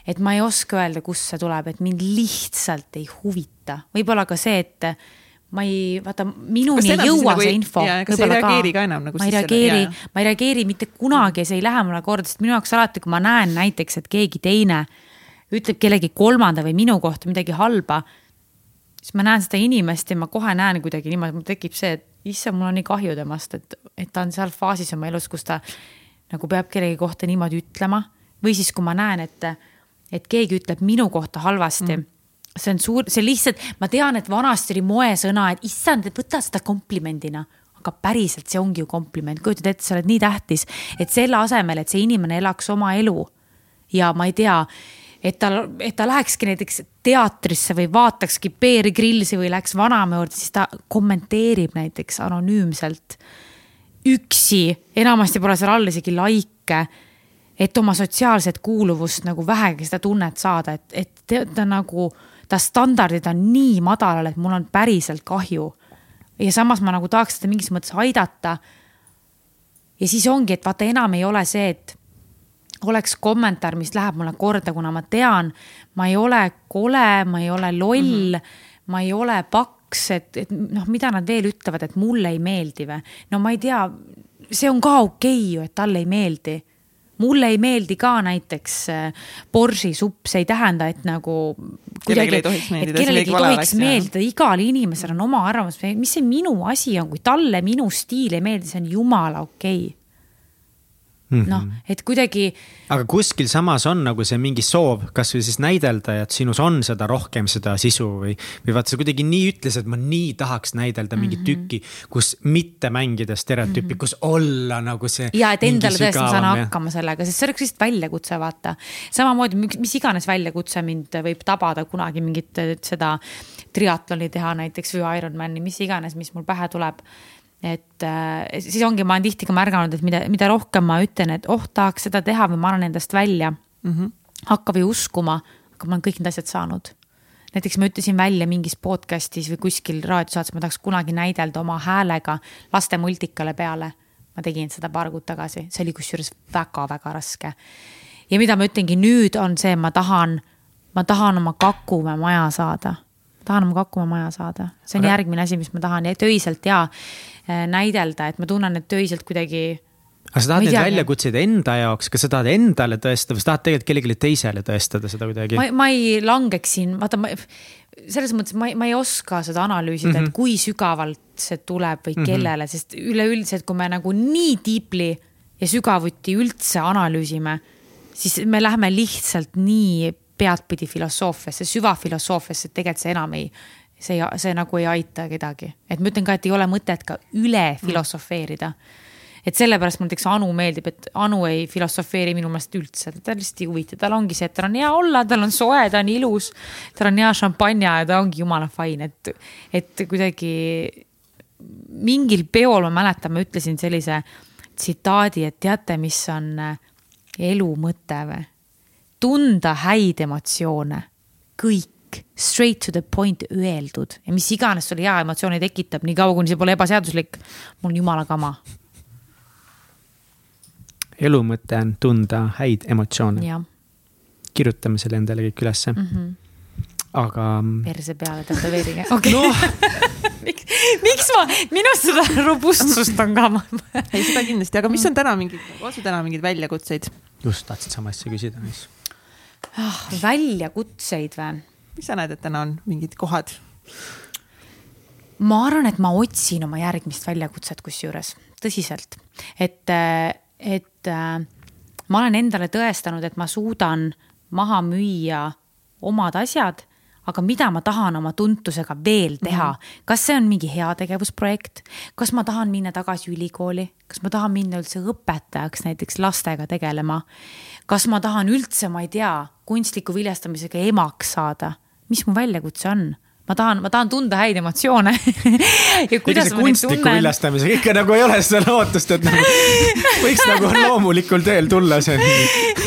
et ma ei oska öelda, kust see tuleb, et mind lihtsalt ei huvita, võib-olla ka see, et ma ei, vaata minuni ei jõua nagu see info. kas sa ei reageeri ka enam nagu ma ei reageeri ma ei reageeri mitte kunagi, see ei lähe mulle korda, sest minu jaoks alati, kui ma näen näiteks, et keegi teine ütleb kellegi kolmanda või minu kohta midagi halba. Siis ma näen seda inimest ja ma kohe näen kuidagi niimoodi, mul tekib see, et issand, mul on nii kahju temast, et, et ta on seal faasis oma elus, kus ta nagu peab kellegi kohta niimoodi ütlema. või siis, kui ma näen, et, et keegi ütleb minu kohta halvasti mm. see on suur, see lihtsalt, ma tean, et vanasti oli moesõna, et issand, võta seda komplimendina. Aga päriselt see ongi ju kompliment, kujutad ette, sa oled nii tähtis, et selle asemel, et see inimene elaks oma elu ja ma ei tea, et ta, et ta lähekski näiteks teatrisse või vaatakski Bear Grillsi või läheks vanaema juurde, siis ta kommenteerib näiteks anonüümselt üksi, enamasti pole seal all isegi likee et oma sotsiaalset kuuluvust nagu vähegi seda tunnet saada, et, et ta, ta nagu, ta standardid on nii madalal, et mul on päriselt kahju. ja samas ma nagu tahaks teda mingis mõttes aidata. ja siis ongi, et vaata, enam ei ole see, et oleks kommentaar, mis läheb mulle korda, kuna ma tean, ma ei ole kole, ma ei ole loll mm, -hmm. ma ei ole paks, et, et noh, mida nad veel ütlevad, et mulle ei meeldi või. no ma ei tea, see on ka okei okay ju, et talle ei meeldi mulle ei meeldi ka näiteks borši äh, supp, see ei tähenda, et nagu. kellelegi ei tohiks meeldida. kellelegi ei tohiks meeldida, igal inimesel on oma arvamus, mis see minu asi on, kui talle minu stiil ei meeldi, see on jumala okei okay mm -hmm. noh, et kuidagi. aga kuskil samas on nagu see mingi soov, kasvõi siis näidelda, et sinus on seda rohkem seda sisu või, või vaata, sa kuidagi nii ütlesid, ma nii tahaks näidelda mingit mm -hmm. tükki, kus mitte mängida stereotüüpi mm, -hmm. kus olla nagu see. ja et endale tõesti ma saan hakkama sellega, sest see oleks lihtsalt väljakutse, vaata. samamoodi, mis iganes väljakutse mind võib tabada kunagi mingit seda triatloni teha näiteks või Ironmani, mis iganes, mis mul pähe tuleb et äh, siis ongi, ma olen tihti ka märganud, et mida, mida rohkem ma ütlen, et oh, tahaks seda teha või ma annan endast välja mm. -hmm. hakka või uskuma, aga ma olen kõik need asjad saanud. näiteks ma ütlesin välja mingis podcast'is või kuskil raadiosaates, ma tahaks kunagi näidelda oma häälega laste multikale peale. ma tegin seda paar kuud tagasi, see oli kusjuures väga-väga raske. ja mida ma ütlengi nüüd on see, ma tahan, ma tahan oma Kakumäe maja saada tahan oma Kakumäe maja saada, see on aga... järgmine asi, mis ma tahan ja töiselt ja Äh, näidelda, et ma tunnen, et töiselt kuidagi aga sa tahad neid väljakutseid enda jaoks, kas sa tahad endale tõestada või sa tahad tegelikult kellelegi teisele tõestada seda kuidagi? ma, ei langeks siin, vaata ma, selles mõttes ma, ma ei oska seda analüüsida mm, -hmm. et mhm. kui sügavalt see tuleb või mhm. kellele mm, -hmm. sest üleüldiselt, kui me nagu nii deeply ja sügavuti üldse analüüsime, siis me läheme lihtsalt nii peadpidi filosoofiasse, süvafilosoofiasse, et tegelikult see enam ei, see, see nagu ei aita kedagi, et ma ütlen ka, et ei ole mõtet ka üle filosofeerida. Et sellepärast mulle näiteks Anu meeldib, et Anu ei filosofeeri minu meelest üldse, ta lihtsalt ei huvita, tal ongi see, et tal on hea olla, tal on soe, ta on ilus. tal on hea šampanja ja ta ongi jumala fine, et, et kuidagi mingil peol ma mäletan, ma ütlesin sellise tsitaadi, et teate, mis on elu mõte või? Tunda häid emotsioone, kõik straight to the point öeldud ja mis iganes sulle hea emotsiooni tekitab, niikaua kuni see pole ebaseaduslik, mul on jumala kama. elu mõte on tunda häid emotsioone. kirjutame selle endale kõik ülesse mm. -hmm aga. perse peale tätoveerige, okei okay. no. miks, miks ma, minust seda robustsust on ka ei, seda kindlasti, aga mis on täna mingid, on sul täna mingeid väljakutseid? just tahtsin sama asja küsida, mis ah,. väljakutseid või? mis sa näed, et täna on mingid kohad? ma arvan, et ma otsin oma järgmist väljakutset kusjuures tõsiselt, et, et ma olen endale tõestanud, et ma suudan maha müüa omad asjad aga mida ma tahan oma tuntusega veel teha mm, -hmm. kas see on mingi heategevusprojekt, kas ma tahan minna tagasi ülikooli, kas ma tahan minna üldse õpetajaks näiteks lastega tegelema. Kas ma tahan üldse, ma ei tea, kunstliku viljastamisega emaks saada? Mis mu väljakutse on? Ma tahan, ma tahan tunda häid emotsioone. Ega see kunstliku viljastamisega ikka nagu ei ole seda lootust, et nagu võiks nagu loomulikul teel tulla see.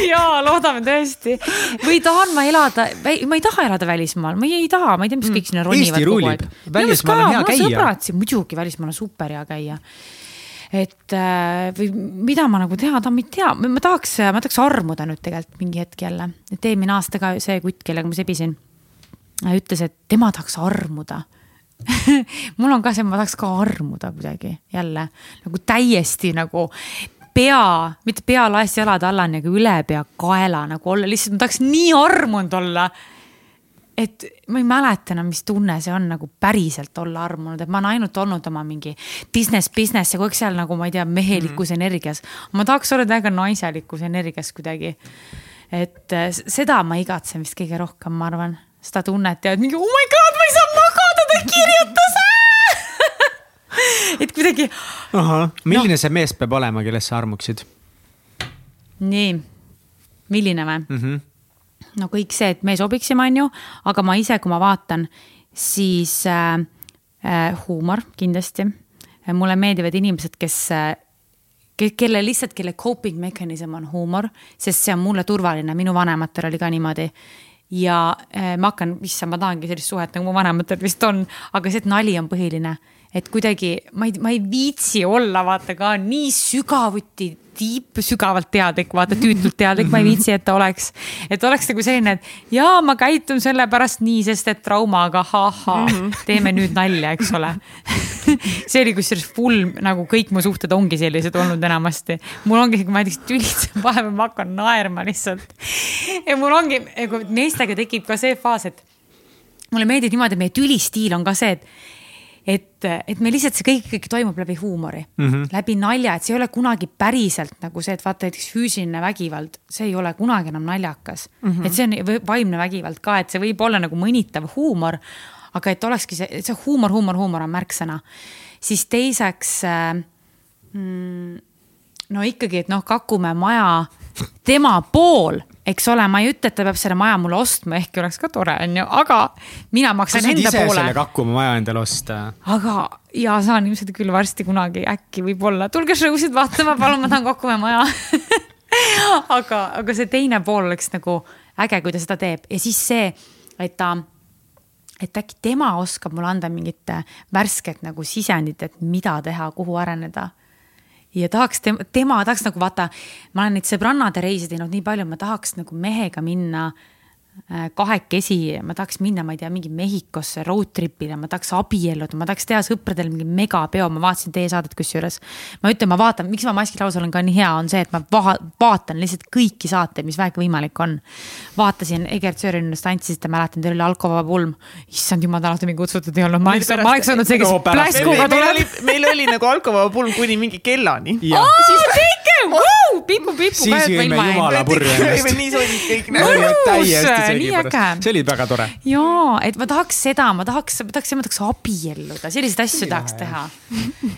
ja loodame tõesti. või tahan ma elada, ma ei taha elada välismaal, ma ei, ei taha, ma ei tea, mis kõik sinna ronivad kogu aeg. välismaal on hea käia. muidugi välismaal on super hea käia et äh, või mida ma nagu teha tahan, ma ei tea, ma tahaks, ma tahaks armuda nüüd tegelikult mingi hetk jälle, et eelmine aasta ka see kutt, kellega ma sebisin ütles, et tema tahaks armuda. Mul on ka see, ma tahaks ka armuda kuidagi jälle. Nagu täiesti nagu pea, mitte pea laest jalad alla, nagu üle pea kaela nagu olla, lihtsalt ma tahaks nii armunud olla. Et ma ei mäleta enam, mis tunne see on nagu päriselt olla armunud, et ma olen ainult olnud oma mingi business, business ja kogu aeg seal nagu ma ei tea, mehelikus mm. energias. ma tahaks olla täiega naiselikus energias kuidagi. et äh, seda ma igatsen vist kõige rohkem, ma arvan, seda tunnet ja et mingi oh my god, ma ei saa magada, ta kirjutas et kuidagi. milline no. see mees peab olema, kellest sa armuksid? nii, milline või mm? -hmm no kõik see, et me sobiksime, on ju, aga ma ise, kui ma vaatan, siis äh, äh, huumor kindlasti. mulle meeldivad inimesed, kes äh, kelle lihtsalt, kelle coping mechanism on huumor, sest see on mulle turvaline, minu vanematel oli ka niimoodi. ja äh, ma hakkan, issand, ma tahangi sellist suhet nagu mu vanematel vist on, aga see, et nali on põhiline et kuidagi ma ei, ma ei viitsi olla vaata ka nii sügavuti tiip, sügavalt teadlik, vaata tüütult teadlik, ma ei viitsi, et ta oleks. et oleks nagu selline, et jaa, ma käitun sellepärast nii, sest et trauma, aga ahhaa, teeme nüüd nalja, eks ole see oli kusjuures full nagu kõik mu suhted ongi sellised olnud enamasti. mul ongi, kui ma näiteks tülitsen, vahepeal ma hakkan naerma lihtsalt. ja mul ongi, meestega tekib ka see faas, et mulle meeldib niimoodi, et meie tülistiil on ka see, et et, et meil lihtsalt see kõik, kõik toimub läbi huumori mm, -hmm. läbi nalja, et see ei ole kunagi päriselt nagu see, et vaata näiteks füüsiline vägivald, see ei ole kunagi enam naljakas mm. -hmm. et see on vaimne vägivald ka, et see võib olla nagu mõnitav huumor. aga et olekski see, see huumor, huumor, huumor on märksõna. siis teiseks äh, mm, no ikkagi, et noh, Kakumäe maja, tema pool eks ole, ma ei ütle, et ta peab selle maja mulle ostma, ehkki oleks ka tore, onju, aga mina maksan enda poole. selle Kakumaa maja endale osta. aga ja saan ilmselt küll varsti kunagi äkki võib-olla, tulge show'sid vaatama, palun, ma tahan Kakumäe maja aga, aga see teine pool oleks nagu äge, kui ta seda teeb ja siis see, et ta et äkki tema oskab mulle anda mingit värsket nagu sisendit, et mida teha, kuhu areneda ja tahaks tema, tema tahaks nagu vaata, ma olen neid sõbrannade reise teinud nii palju, ma tahaks nagu mehega minna äh, kahekesi, ma tahaks minna, ma ei tea, mingi Mehhikosse road trip'ile, ma tahaks abielluda, ma tahaks teha sõpradele mingi megapeo, ma vaatasin teie saadet kusjuures. ma ütlen, ma vaatan, miks ma maski laus olen ka nii hea, on see, et ma vaha, vaatan lihtsalt kõiki saateid, mis vähegi võimalik on. vaatasin Egert Söörinust tantsisite, mäletan, teil oli alkovaba pulm. issand jumal, alati mind kutsutud ei olnud, ma oleks, ma oleks olnud see, kes pläskuga tuleb. meil oli nagu alkovaba pulm kuni mingi kellani. Pipu, pipu, pipu. siis jõime jumala purju ennast. nii sodid kõik. täiesti nii äge. see oli väga tore. jaa, et ma tahaks seda, ma tahaks, ma tahaks, ma tahaks abielluda, selliseid asju tahaks teha.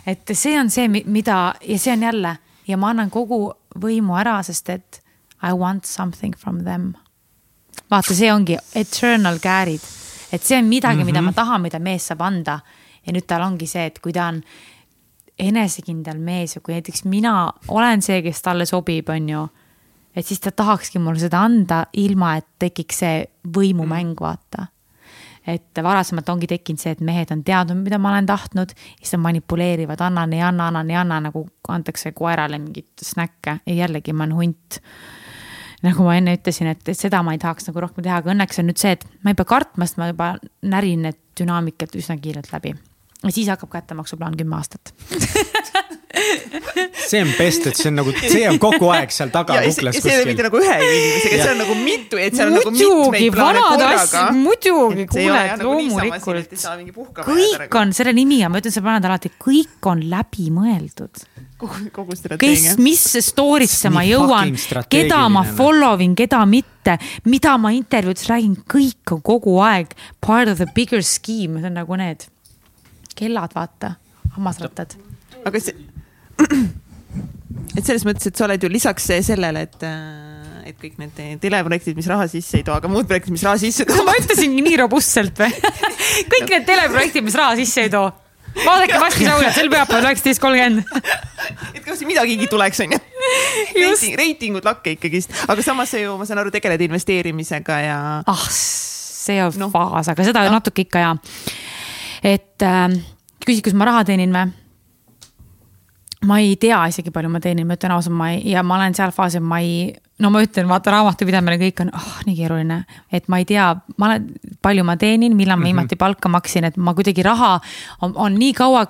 et see on see, mida ja see on jälle ja ma annan kogu võimu ära, sest et I want something from them. vaata, see ongi eternal carry'd, et see on midagi mm, -hmm. mida mhm. ma tahan, mida mees saab anda. ja nüüd tal ongi see, et kui ta on enesekindel mees ja kui näiteks mina olen see, kes talle sobib, on ju et siis ta tahakski mulle seda anda, ilma et tekiks see võimumäng, mm. vaata. et varasemalt ongi tekkinud see, et mehed on teadnud, mida ma olen tahtnud, siis nad manipuleerivad, annan, ei anna, annan, ei anna, nagu antakse koerale mingit snäkke ja jällegi ma olen hunt nagu ma enne ütlesin, et, et seda ma ei tahaks nagu rohkem teha, aga õnneks on nüüd see, et ma ei pea kartma, sest ma juba närin need dünaamikad üsna kiirelt läbi. Ja siis hakkab kättemaksuplaan kümme aastat see on best, et see on nagu, see on kogu aeg seal taga kuklas kuskil. see ei ole mitte nagu ühe inimesega, see on nagu mitu, et seal on nagu mitmeid plaane korraga. muidugi, kuule, et nagu loomulikult. kõik on, selle nimi on, ma ütlen selle plaanid alati, kõik on läbimõeldud kogu strateegia. kes, mis story'sse ma jõuan, keda ma follow in, keda mitte, mida ma intervjuudes räägin, kõik on kogu aeg part of the bigger scheme, see on nagu need kellad, vaata, hammasrattad. aga see et selles mõttes, et sa oled ju lisaks sellele, et äh, et kõik need teleprojektid, mis raha sisse ei too, aga muud projektid, mis raha sisse toovad. ma ütlesingi nii robustselt või? kõik need teleprojektid, mis raha sisse ei too. vaadake Maski Saunat sel pühapäeval üheksateist kolmkümmend. et kas midagigi tuleks, onju. reiting, reitingud lakke ikkagist, aga samas sa ju, ma saan aru, tegeled investeerimisega ja. ah, see on no. faas, aga seda no. natuke ikka ja. Et äh, küsid, kas ma raha teenin või? ma ei tea isegi, palju ma teenin, ma ütlen ausalt, ma ei, ja ma olen seal faasis, ma ei, no ma ütlen, vaata raamatupidamine, kõik on oh, nii keeruline. et ma ei tea, ma olen, palju ma teenin, millal ma viimati mm -hmm. palka maksin, et ma kuidagi raha on, on nii kaua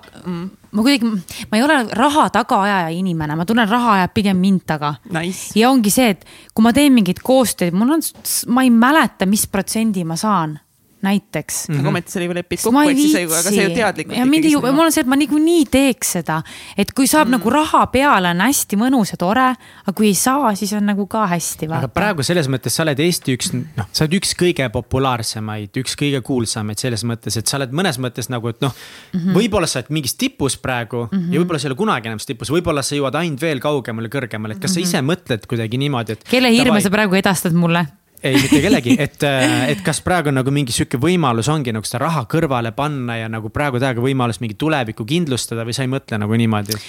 ma kuidagi, ma ei ole raha tagaajaja inimene, ma tunnen, raha ajab pigem mind taga nice.. ja ongi see, et kui ma teen mingit koostööd, mul on, ma ei mäleta, mis protsendi ma saan näiteks mm. -hmm. aga ometi sa ju lepid kokku, et siis, aga sa ju teadlikult. ja mind ju, mul on see, et ma niikuinii teeks seda, et kui saab mm. nagu raha peale, on hästi mõnus ja tore, aga kui ei saa, siis on nagu ka hästi. aga praegu selles mõttes sa oled Eesti üks, noh, sa oled üks kõige populaarsemaid, üks kõige kuulsamaid selles mõttes, et sa oled mõnes mõttes nagu, et noh mm -hmm., võib-olla sa oled mingis tipus praegu mm -hmm. ja võib-olla sa ei ole kunagi enam tipus, võib-olla sa jõuad ainult veel kaugemale, kõrgemale, et kas mm -hmm. sa ise mõtled kuidagi niimoodi, et. kelle hirme sa praegu edastad mulle? Ei, mitte kellegi, et, äh, et kas praegu on nagu mingi sihuke võimalus ongi nagu seda raha kõrvale panna ja nagu praegu täiega võimalus mingi tulevikku kindlustada või sa ei mõtle nagu niimoodi?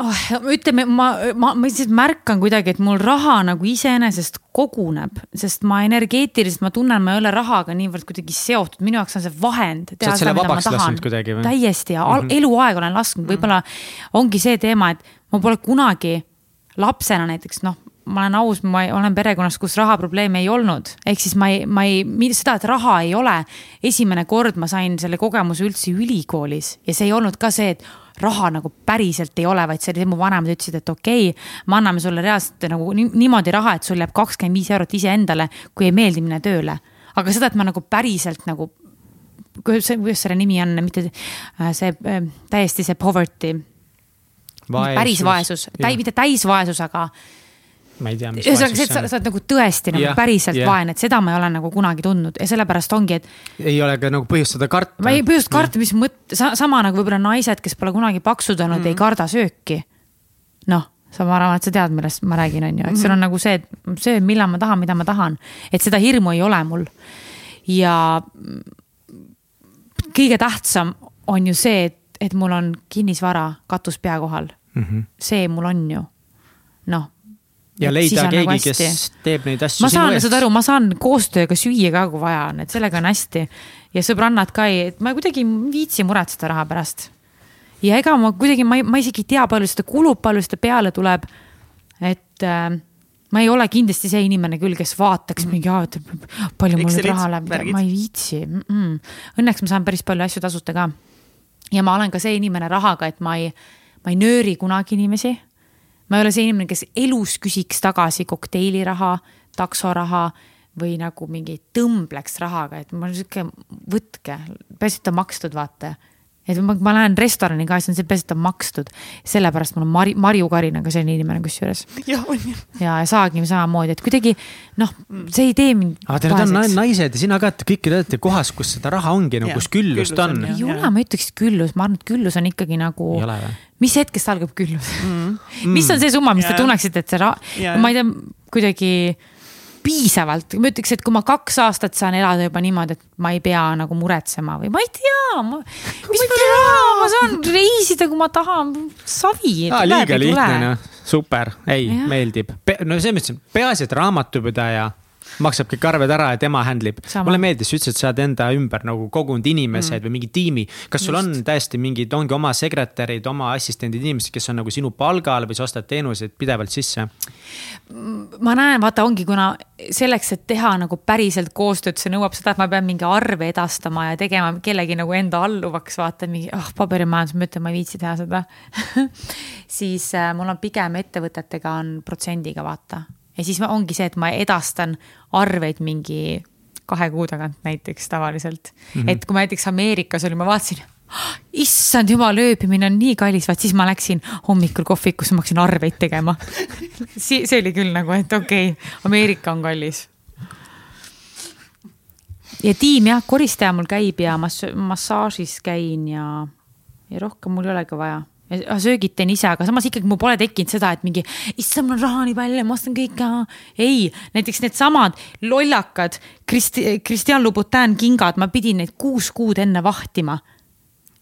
oh,. ütleme, ma, ma, ma lihtsalt märkan kuidagi, et mul raha nagu iseenesest koguneb, sest ma energeetiliselt, ma tunnen, ma ei ole rahaga niivõrd kuidagi seotud, minu jaoks on see vahend. sa oled selle vabaks lasknud kuidagi või? täiesti ja mm -hmm. eluaeg olen lasknud, võib-olla ongi see teema, et ma pole kunagi lapsena näiteks noh, ma olen aus, ma olen perekonnas, kus rahaprobleeme ei olnud, ehk siis ma ei, ma ei, seda, et raha ei ole. esimene kord ma sain selle kogemuse üldse ülikoolis ja see ei olnud ka see, et raha nagu päriselt ei ole, vaid see oli, mu vanemad ütlesid, et okei okay,, me anname sulle reaalselt nagu niimoodi raha, et sul jääb kakskümmend viis eurot iseendale, kui ei meeldi minna tööle. aga seda, et ma nagu päriselt nagu, kuidas, selle nimi on, mitte äh, see äh, täiesti see poverty. päris vaesus, mitte täisvaesus, aga ma ei tea, mis ühesõnaga see, et sa, sa oled nagu tõesti nagu yeah, päriselt yeah. vaene, et seda ma ei ole nagu kunagi tundnud ja sellepärast ongi, et. ei ole ka nagu põhjust seda karta. ma ei põhjust karta, mis mõtte, sama nagu võib-olla naised, kes pole kunagi paksud olnud mm., ei karda sööki. noh, sa, ma arvan, et sa tead, millest ma räägin, on ju, et seal on nagu see, et söön, millal ma tahan, mida ma tahan. et seda hirmu ei ole mul. ja kõige tähtsam on ju see, et, et mul on kinnisvara katus pea kohal mm. -hmm. see mul on ju, noh ja leida keegi kes teeb neid asju. ma saan, saad aru, ma saan koostööga süüa ka, kui vaja on, et sellega on hästi. ja sõbrannad ka ei, et ma kuidagi ei viitsi muretseda raha pärast. ja ega ma kuidagi, ma ei, ma isegi ei tea, palju seda kulub, palju seda peale tuleb. et äh, ma ei ole kindlasti see inimene küll, kes vaataks mingi, palju mul nüüd raha läheb, ma ei viitsi mm. -mm. Õnneks ma saan päris palju asju tasuta ka. ja ma olen ka see inimene rahaga, et ma ei, ma ei nööri kunagi inimesi ma ei ole see inimene, kes elus küsiks tagasi kokteiliraha, taksoraha või nagu mingi tõmbleks rahaga, et mul on sihuke, võtke, peaasi, et ta makstud, vaata et ma, ma lähen restorani ka, siis on see, peaasi, et on makstud. sellepärast mul on Mari, Marju Karinaga selline inimene kusjuures. on ju. ja Saagim samamoodi, et kuidagi noh, see ei tee mind. aga te on naised ja sina ka, et kõik te olete kohas, kus seda raha ongi nagu, kus küllust on. ei ole, ma ei ütleks küllus, ma arvan, et küllus on ikkagi nagu. mis hetkest algab küllus mm.? mis on see summa, mis yeah. te tunneksite, et see raha, ma ei tea, kuidagi piisavalt, ma ütleks, et kui ma kaks aastat saan elada juba niimoodi, et ma ei pea nagu muretsema või ma ei tea, ma. mis ma tean, ma saan? Reisida, kui ma tahan, savi. liiga lihtne noh, super, ei, meeldib, no selles mõttes, peaasi, et raamatupidaja maksab kõik arved ära ja tema handle ib. mulle meeldis, sa ütlesid, et sa oled enda ümber nagu kogunud inimesed mm. või mingi tiimi. kas sul Just. on täiesti mingid, ongi oma sekretärid, oma assistendid, inimesed, kes on nagu sinu palgal või sa ostad teenuseid pidevalt sisse? ma näen, vaata, ongi, kuna selleks, et teha nagu päriselt koostööd, see nõuab seda, et ma pean mingi arve edastama ja tegema kellegi nagu enda alluvaks, vaata mingi, ah oh, paberimajandus, ma ütlen, ma ei viitsi teha seda siis äh, mul on pigem ettevõtetega on protsendiga, vaata ja siis ongi see, et ma edastan arveid mingi kahe kuu tagant näiteks tavaliselt mm. -hmm. et kui ma näiteks Ameerikas olin, ma vaatasin, issand jumal, ööbimine on nii kallis, vaat siis ma läksin hommikul kohvikusse, ma hakkasin arveid tegema see, see oli küll nagu, et okei okay,, Ameerika on kallis. ja tiim jah, koristaja mul käib ja mass-, massaažis käin ja, ja rohkem mul ei olegi vaja ja söögid teen ise, aga samas ikkagi mul pole tekkinud seda, et mingi, issand, mul on raha nii palju, ma ostan kõike. ei, näiteks needsamad lollakad Kristi-, Christian Louboutin kingad, ma pidin neid kuus kuud enne vahtima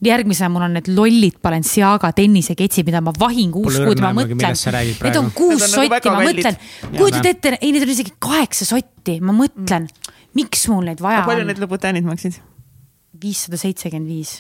järgmisena mul on need lollid Balenciaga tenniseketsid, mida ma vahin kuus kuud, ma mõtlen. Need on kuus nagu sotti, ma mõtlen, kujutad ette, ei, need on isegi kaheksa sotti, ma mõtlen, miks mul neid vaja on. palju need Louboutinid maksid? viissada seitsekümmend viis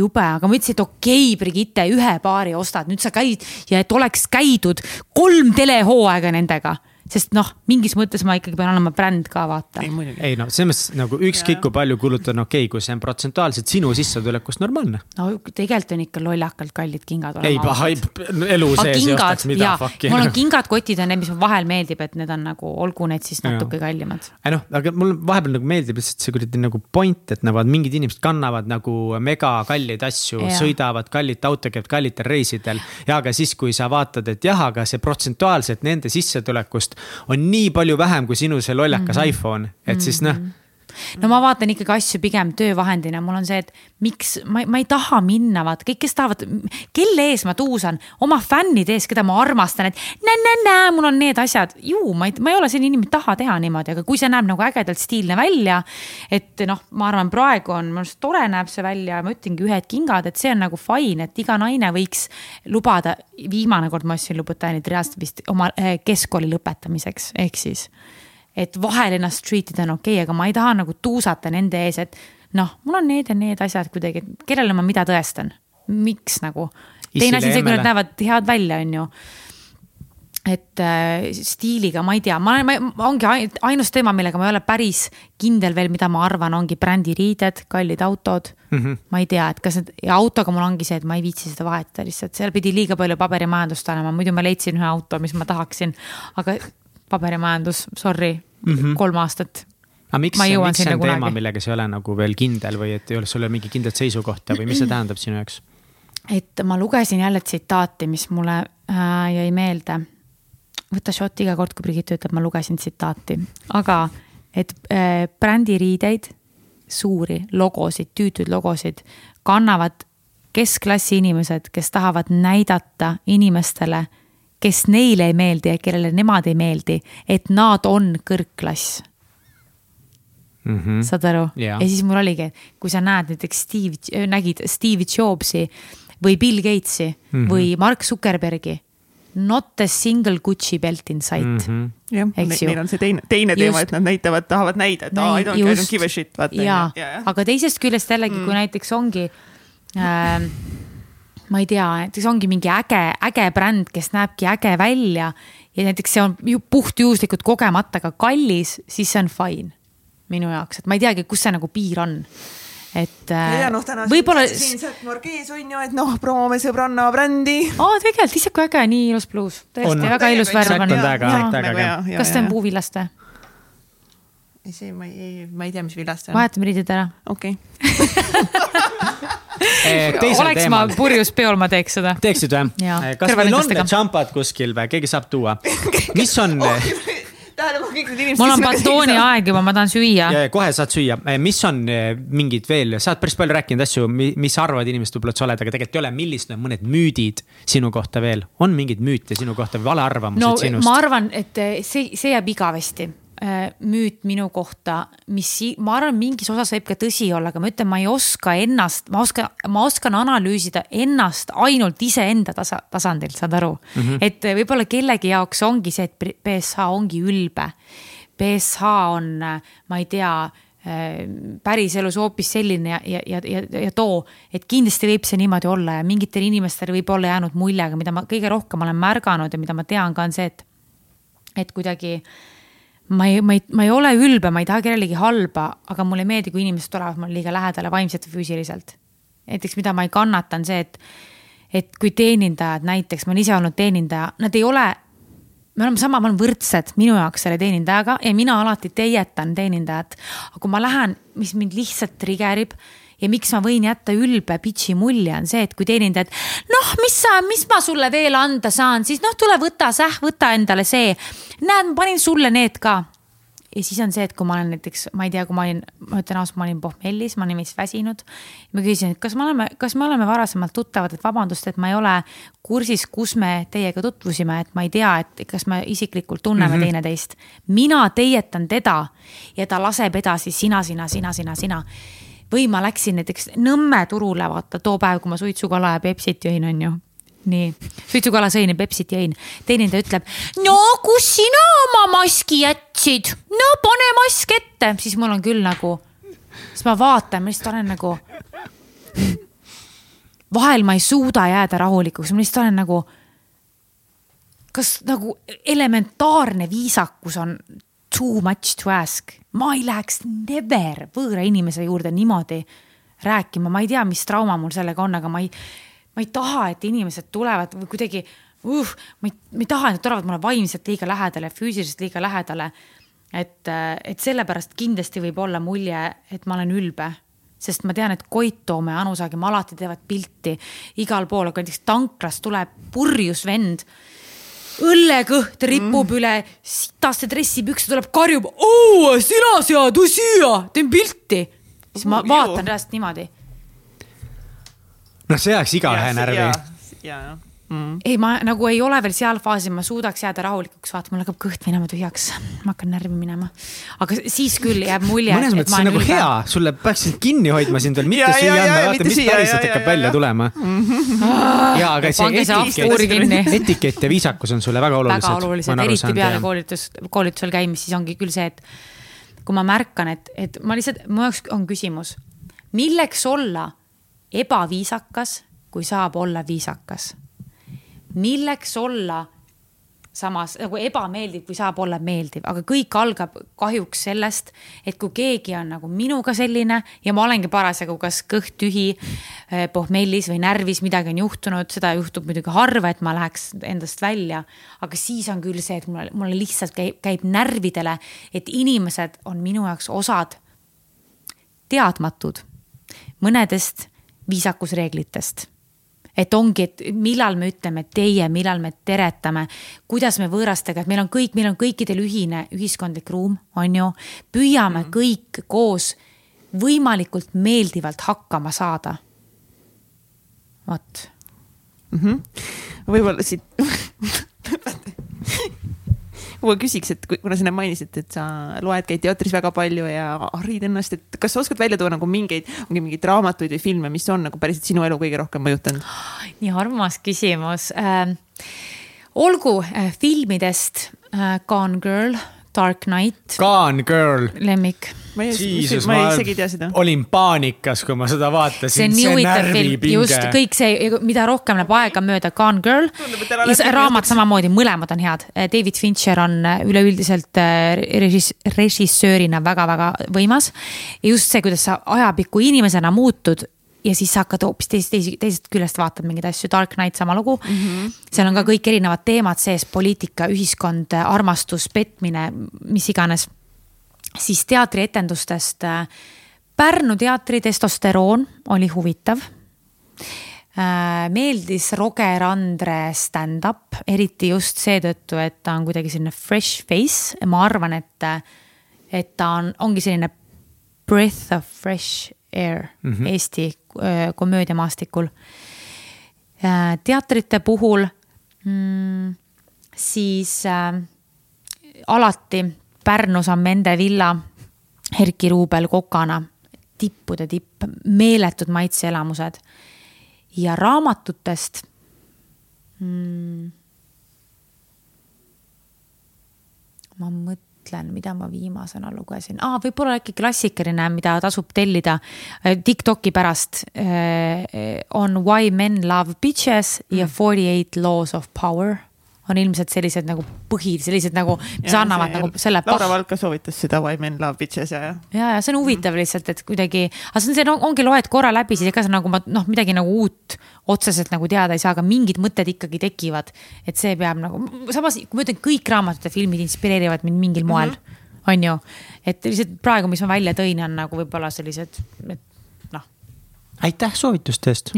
jube, aga ma ütlesin, et okei okay,, Brigitte, ühe paari ostad, nüüd sa käid ja et oleks käidud kolm telehooaega nendega sest noh, mingis mõttes ma ikkagi pean olema bränd ka vaata. ei no selles mõttes nagu ükskõik kui palju kulutada on okei okay,, kui see on protsentuaalselt sinu sissetulekust normaalne. no tegelikult on ikka lollakalt kallid kingad. ei, elu sees ei ostaks mida fuck'i. mul on kingad, kotid on need, mis vahel meeldib, et need on nagu, olgu need siis natuke kallimad. ei noh, aga mul vahepeal nagu meeldib lihtsalt see kuradi nagu point, et nagu mingid inimesed kannavad nagu mega kalleid asju, sõidavad kallite autoga, käivad kallitel reisidel. ja aga siis, kui sa vaatad, et jah, aga see protsentuaalselt nende sissetulekust on nii palju vähem kui sinu see lollakas mm -hmm. iPhone, et siis noh mhm no ma vaatan ikkagi asju pigem töövahendina, mul on see, et miks ma, ma ei taha minna, vaata kõik, kes tahavad, kelle ees ma tuusan, oma fännide ees, keda ma armastan, et näe-näe-näe, mul on need asjad. ju ma ei, ma ei ole selline inimene, taha teha niimoodi, aga kui see näeb nagu ägedalt stiilne välja. et noh, ma arvan, praegu on minu arust tore näeb see välja, ma ütlengi ühed kingad, et see on nagu fine, et iga naine võiks lubada. viimane kord ma ostsin Louboutini't reaalselt vist oma eh, keskkooli lõpetamiseks, ehk siis et vahel ennast treat ida on okei okay,, aga ma ei taha nagu tuusata nende ees, et noh, mul on need ja need asjad kuidagi, kellele ma mida tõestan, miks nagu. teine asi on see, kui nad näevad head välja, on ju et äh, stiiliga, ma ei tea, ma, ma, ongi ainus teema, millega ma ei ole päris kindel veel, mida ma arvan, ongi brändiriided, kallid autod mm. -hmm. ma ei tea, et kas need ja autoga mul ongi see, et ma ei viitsi seda vahetada lihtsalt, seal pidi liiga palju paberimajandust olema, muidu ma leidsin ühe auto, mis ma tahaksin. aga paberimajandus, sorry mm, -hmm. kolm aastat. aga miks, miks see on teema, millega sa ei ole nagu veel kindel või et ei ole, sul ei ole mingit kindlat seisukohta või mis see tähendab sinu jaoks? et ma lugesin jälle tsitaati, mis mulle äh, jäi meelde. võta šot iga kord, kui Brigitte ütleb, ma lugesin tsitaati, aga et äh, brändiriideid, suuri logosid, tüütuid logosid kannavad keskklassi inimesed, kes tahavad näidata inimestele kes neile ei meeldi ja kellele nemad ei meeldi, et nad on kõrgklass mm. -hmm. saad aru yeah.? ja siis mul oligi, kui sa näed näiteks Steve, nägid Steve Jobsi või Bill Gatesi mm -hmm. või Mark Zuckerbergi. Not a single Gucci belt in sight mm. -hmm. jah, neil on see teine, teine teema, et nad näitavad, tahavad näida, et aa, I don't, I don't give a shit, vaata. jaa, aga teisest küljest jällegi mm., kui näiteks ongi äh, ma ei tea, näiteks ongi mingi äge, äge bränd, kes näebki äge välja ja näiteks see on ju puhtjuhuslikult kogemata ka kallis, siis see on fine minu jaoks, et ma ei teagi, kus see nagu piir on et ja noh, täna võib-olla siin sealt Margees on ju, et noh, promoome sõbranna brändi. aa, tegelikult ise kui äge, nii ilus pluus, tõesti on. väga ilus värv on. kas see on puuvillast või? ei, see ma ei, ma ei tea, mis villast see on. vahetame riided ära. okei okay. Eh, oleks teemal. ma purjus peol, ma teeks seda. teeksid või? Eh, kas meil on need šampad kuskil või keegi saab tuua? mis on mul on batooni aeg juba, ma tahan süüa. kohe saad süüa, eh, mis on mingid veel, sa oled päris palju rääkinud asju, mis arvavad inimesed võib-olla, et sa oled, aga tegelikult ei ole, millised on mõned müüdid sinu kohta veel, on mingeid müüte sinu kohta või valearvamused no, sinust? ma arvan, et see, see jääb igavesti müüt minu kohta, mis ma arvan, mingis osas võib ka tõsi olla, aga ma ütlen, ma ei oska ennast, ma oskan, ma oskan analüüsida ennast ainult iseenda tasa, tasandil, saad aru mm. -hmm. et võib-olla kellegi jaoks ongi see, et BSH ongi ülbe. BSH on, ma ei tea äh, päriselus hoopis selline ja, ja, ja, ja, ja too, et kindlasti võib see niimoodi olla ja mingitel inimestel võib olla jäänud mulje, aga mida ma kõige rohkem olen märganud ja mida ma tean ka on see, et, et kuidagi äh, ma ei, ma ei, ma ei ole ülbe, ma ei taha kellelegi halba, aga mulle ei meeldi, kui inimesed tulevad mulle liiga lähedale vaimselt või füüsiliselt. näiteks, mida ma ei kannata, on see, et, et kui teenindajad näiteks, ma olen ise olnud teenindaja, nad ei ole, me oleme sama, me oleme võrdsed minu jaoks selle teenindajaga ja mina alati teietan teenindajat. aga kui ma lähen, mis mind lihtsalt triggerib ja miks ma võin jätta ülbe bitch'i mulje, on see, et kui teenindajad, noh, mis sa, mis ma sulle veel anda saan, siis noh, tule võta, säh, võta endale see näed, ma panin sulle need ka. ja siis on see, et kui ma olen näiteks, ma ei tea, kui ma olin, ma ütlen ausalt, ma olin pohmellis, ma olin veits väsinud. ma küsisin, et kas me oleme, kas me oleme varasemalt tuttavad, et vabandust, et ma ei ole kursis, kus me teiega tutvusime, et ma ei tea, et kas me isiklikult tunneme mm -hmm. teineteist. mina teietan teda ja ta laseb edasi sina, sina, sina, sina, sina või ma läksin näiteks Nõmme turule, vaata too päev, kui ma suitsukala ja Pepsit jõin, on ju nii, suitsukala sõin ja Pepsit jõin. teenindaja ütleb, no kus sina oma maski jätsid, no pane mask ette, siis mul on küll nagu, siis ma vaatan, ma lihtsalt olen nagu. vahel ma ei suuda jääda rahulikuks, ma lihtsalt olen nagu. kas nagu elementaarne viisakus on too much to ask? ma ei läheks never võõra inimese juurde niimoodi rääkima, ma ei tea, mis trauma mul sellega on, aga ma ei, ma ei taha, et inimesed tulevad või kuidagi uh,, ma ei, ma ei taha, et nad tulevad mulle vaimselt liiga lähedale, füüsiliselt liiga lähedale. et, et sellepärast kindlasti võib olla mulje, et ma olen ülbe sest ma tean, et Koit Toome Anu Saagim alati teevad pilti igal pool, aga näiteks tanklas tuleb purjus vend. Õllekõht ripub mm. üle sitaste dressipükse, tuleb karjub, oo, sina sead, siia, teen pilti. siis ma vaatan reaalselt niimoodi. noh, see ajaks igaühe närvi. ja, ja, ja mm.. ei, ma nagu ei ole veel seal faasis, ma suudaks jääda rahulikuks, vaata, mul hakkab kõht minema tühjaks, ma hakkan närvi minema. aga siis küll jääb mulje. mõnes mõttes see on nagu hea, sulle peaks sind kinni hoidma sind veel, mitte süüa anda, vaata, mis päriselt hakkab välja tulema. ja, aga see etikett, etikett ja viisakus on sulle väga olulised. väga olulised, eriti peale koolitus, koolitusel käimist, siis ongi küll see, et kui ma märkan, et, et ma lihtsalt, mu jaoks on küsimus, milleks olla ebaviisakas, kui saab olla viisakas milleks olla samas nagu ebameeldiv, kui saab olla meeldiv, aga kõik algab kahjuks sellest, et kui keegi on nagu minuga selline ja ma olengi parasjagu kas kõht tühi, eh, pohmellis või närvis, midagi on juhtunud, seda juhtub muidugi harva, et ma läheks endast välja. aga siis on küll see, et mulle, mulle lihtsalt käib, käib närvidele, et inimesed on minu jaoks osad teadmatud mõnedest viisakusreeglitest et ongi, et millal me ütleme teie, millal me teretame, kuidas me võõrastega, et meil on kõik, meil on kõikidel ühine ühiskondlik ruum, on ju. püüame mm kõik koos võimalikult meeldivalt hakkama saada. vot mm -hmm.. võib-olla siit ma küsiks, et kuna sa enne mainisid, et sa loed, käid teatris väga palju ja harid ennast, et kas sa oskad välja tuua nagu mingeid, ongi mingeid raamatuid või filme, mis on nagu päriselt sinu elu kõige rohkem mõjutanud? nii armas küsimus äh,. olgu äh, filmidest äh, Gone Girl, Dark Knight. Gone Girl. lemmik ma ei, Jesus, ma, ma isegi ei tea seda. olin paanikas, kui ma seda vaatasin. see on nii huvitav film, just kõik see, mida rohkem läheb aega mööda, Gone Girl. ja raamat samamoodi, mõlemad on head. David Fincher on äh, üleüldiselt äh, režiss-, režissöörina väga-väga võimas. ja just see, kuidas sa ajapikku inimesena muutud ja siis sa hakkad hoopis teisest, teisest, teisest küljest vaatad mingeid asju, Dark Knight sama lugu mm. -hmm. seal on ka kõik erinevad teemad sees, poliitika, ühiskond, armastus, petmine, mis iganes siis teatrietendustest. Äh, Pärnu teatri testosteroon oli huvitav äh, meeldis Roger Andre stand-up, eriti just seetõttu, et ta on kuidagi selline fresh face. ma arvan, et, et ta on, ongi selline breath of fresh air mm -hmm. Eesti äh, komöödiamaastikul. teatrite puhul mm, siis äh, alati Pärnus on Mende villa, Erki Ruubel kokana, tippude tipp, meeletud maitseelamused. ja raamatutest mm,. ma mõtlen, mida ma viimasena lugesin ah,, võib-olla äkki klassikaline, mida tasub tellida Tiktoki pärast äh, on Why men love bitches ja mm. Forty eight laws of power on ilmselt sellised nagu põhi, sellised nagu, mis ja, annavad see, nagu selle. Laura Valka soovitas seda Why men love bitches ja, ja. ja, ja see on huvitav lihtsalt, et kuidagi, aga see on see no,, ongi loed korra läbi, siis ega sa nagu noh, midagi nagu uut otseselt nagu teada ei saa, aga mingid mõtted ikkagi tekivad. et see peab nagu, samas kui ma ütlen, kõik raamatud ja filmid inspireerivad mind mingil moel mm, -hmm. on ju. et lihtsalt praegu, mis ma välja tõin, on nagu võib-olla sellised, et aitäh soovituste eest.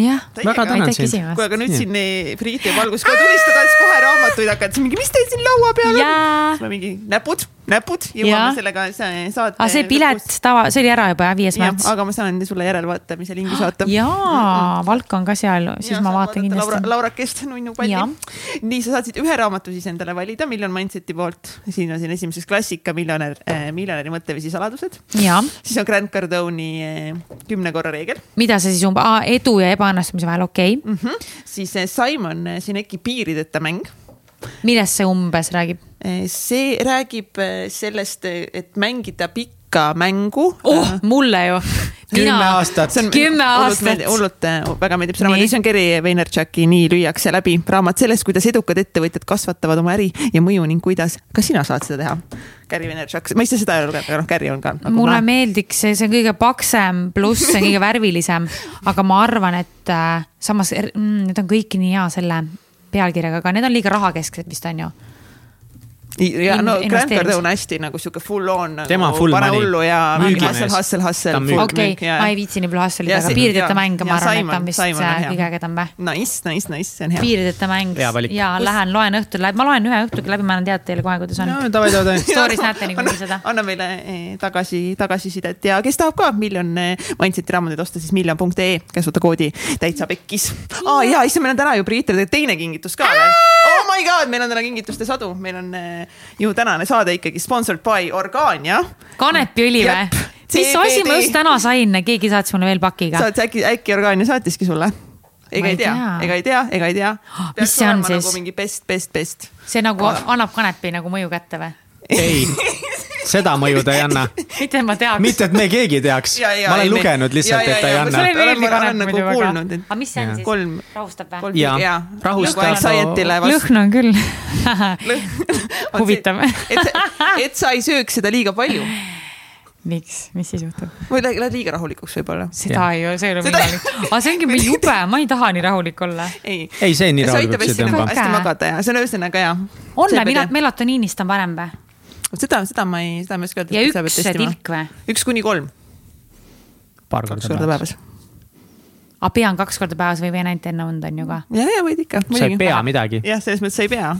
väga tänan sind. kuule, aga nüüd siin Priit ja Valgus kohe tulistada, siis kohe raamatuid hakkad, siis mingi, mis teil siin laua peal on? siis ma mingi näpud näpud, jõuame sellega saate. aga see pilet tava, see oli ära juba jah, viies märts. aga ma saan sulle järelvaatamise lingi saata. jaa mm, -hmm. Valk on ka seal, siis ja, ma vaatan kindlasti. Laura, Laura Kest, nunnu palli. nii, sa saatsid ühe raamatu siis endale valida, Million Mindseti poolt. siin on siin esimeses klassika Miljonär äh,, miljonäri mõtteviisi saladused. siis on Grant Cardone'i äh, kümne korra reegel. mida see siis umbes, edu ja ebaõnnestumise vahel, okei okay. mm. -hmm. siis äh, Simon Sineki Piirideta mäng millest see umbes räägib? see räägib äh, sellest, et mängida pikka mängu. oh, mulle ju, kümme aastat. kümme aastat. hullult väga meeldib see raamat, see on Gary Vaynerchuki Nii lüüakse läbi raamat sellest, kuidas edukad ettevõtjad kasvatavad oma äri ja mõju ning kuidas. kas sina saad seda teha? Gary Vaynerchuk, ma ise seda ei ole lugenud, aga noh, Gary on ka nagu. mulle ma... meeldiks, see on kõige paksem, pluss see on kõige värvilisem, aga ma arvan, et äh, samas mm, need on kõik nii hea selle pealkirjaga, aga need on liiga rahakesksed vist on ju ja no Grant Cardone on hästi nagu sihuke full on nagu. tema full pane hullu ja hustle, hustle, hustle. okei, ma ei viitsi nii palju hustle'ida, aga piirideta mäng, ma arvan, et on vist kõige ägedam või? Nice, nice, nice, see on hea. piirideta mäng ja lähen loen õhtul läbi, ma loen ühe õhtuga läbi, ma annan teada teile kohe, kuidas on. davai, davai. Story's näete niikuinii seda. anna meile eh, tagasi, tagasisidet ja kes tahab ka miljon eh, Mindseti raamatuid osta, siis miljon.ee käsutekoodi täitsa pekkis. aa jaa, issand, meil on täna ju Priitrile teine kingitus ka veel. Oh my god, meil on täna kingituste sadu, meil on eh, ju tänane saade ikkagi sponsored by Organia. kanepiõli või? mis asi ma just täna sain, keegi saatis mulle veel pakiga. saatis äkki, äkki Organia saatiski sulle? ega ei tea, ega ei tea, ega ei tea. mis see on siis? nagu mingi best, best, best. see nagu annab kanepi nagu mõju kätte või? ei seda mõju ta ei anna. mitte, et ma teaks. mitte, et me keegi teaks. ma olen lugenud lihtsalt, et ta ei anna. ei kanep muidu väga. aga mis see on siis? kolm. rahustab või? jaa, rahustab. lõhn on küll huvitav. et, et sa ei sööks seda liiga palju miks, mis siis juhtub? või lähed liiga rahulikuks võib-olla? seda ei ole, see ei ole võimalik. aga see ongi jube, ma ei taha nii rahulik olla. ei, ei, see nii rahulikuks ei tõmba. hästi magada ja see on ühesõnaga hea. on või, melatoniinist on parem või? Seda, seda ma ei, seda ma ei oska öelda. ja üks tilk või? üks kuni kolm. paar korda päevas aga pean kaks korda päevas või võin ainult enne und on ju ka? ja, ja võid ikka. sa ei pea midagi. jah, selles mõttes sa ei pea.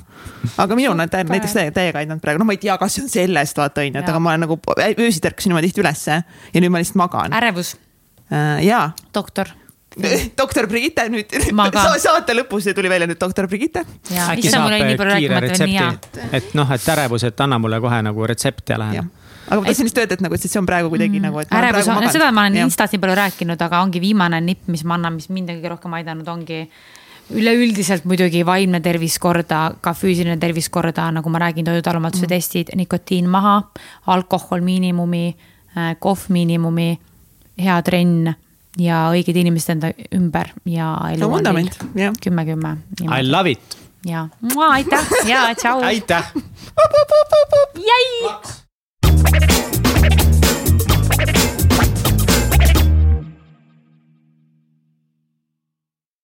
aga minul on näiteks täiega, aidanud praegu, no ma ei tea, kas see on sellest vaata onju, et aga ma olen nagu öösiti ärkasin juba tihti ülesse ja nüüd ma lihtsalt magan. ärevus äh,. jaa. doktor doktor Brigitte nüüd saate lõpus tuli välja nüüd doktor Brigitte. äkki saab kiire retsepti, et noh, et ärevus, et anna mulle kohe nagu retsept ja lähen aga ma tahtsin just öelda, et nagu, et see on praegu kuidagi mm. nagu. ärevus on, seda ma olen Instas nii palju rääkinud, aga ongi viimane nipp, mis ma annan, mis mind on kõige rohkem aidanud, ongi üleüldiselt muidugi vaimne tervis korda, ka füüsiline tervis korda, nagu ma räägin, toidutalumatuste mm. testid, nikotiin maha, alkohol miinimumi, äh, kohv miinimumi, hea trenn ja õiged inimesed enda ümber ja elu on vundament, jah. kümme, kümme. I love it. ja, aitäh ja tšau. aitäh. jäi.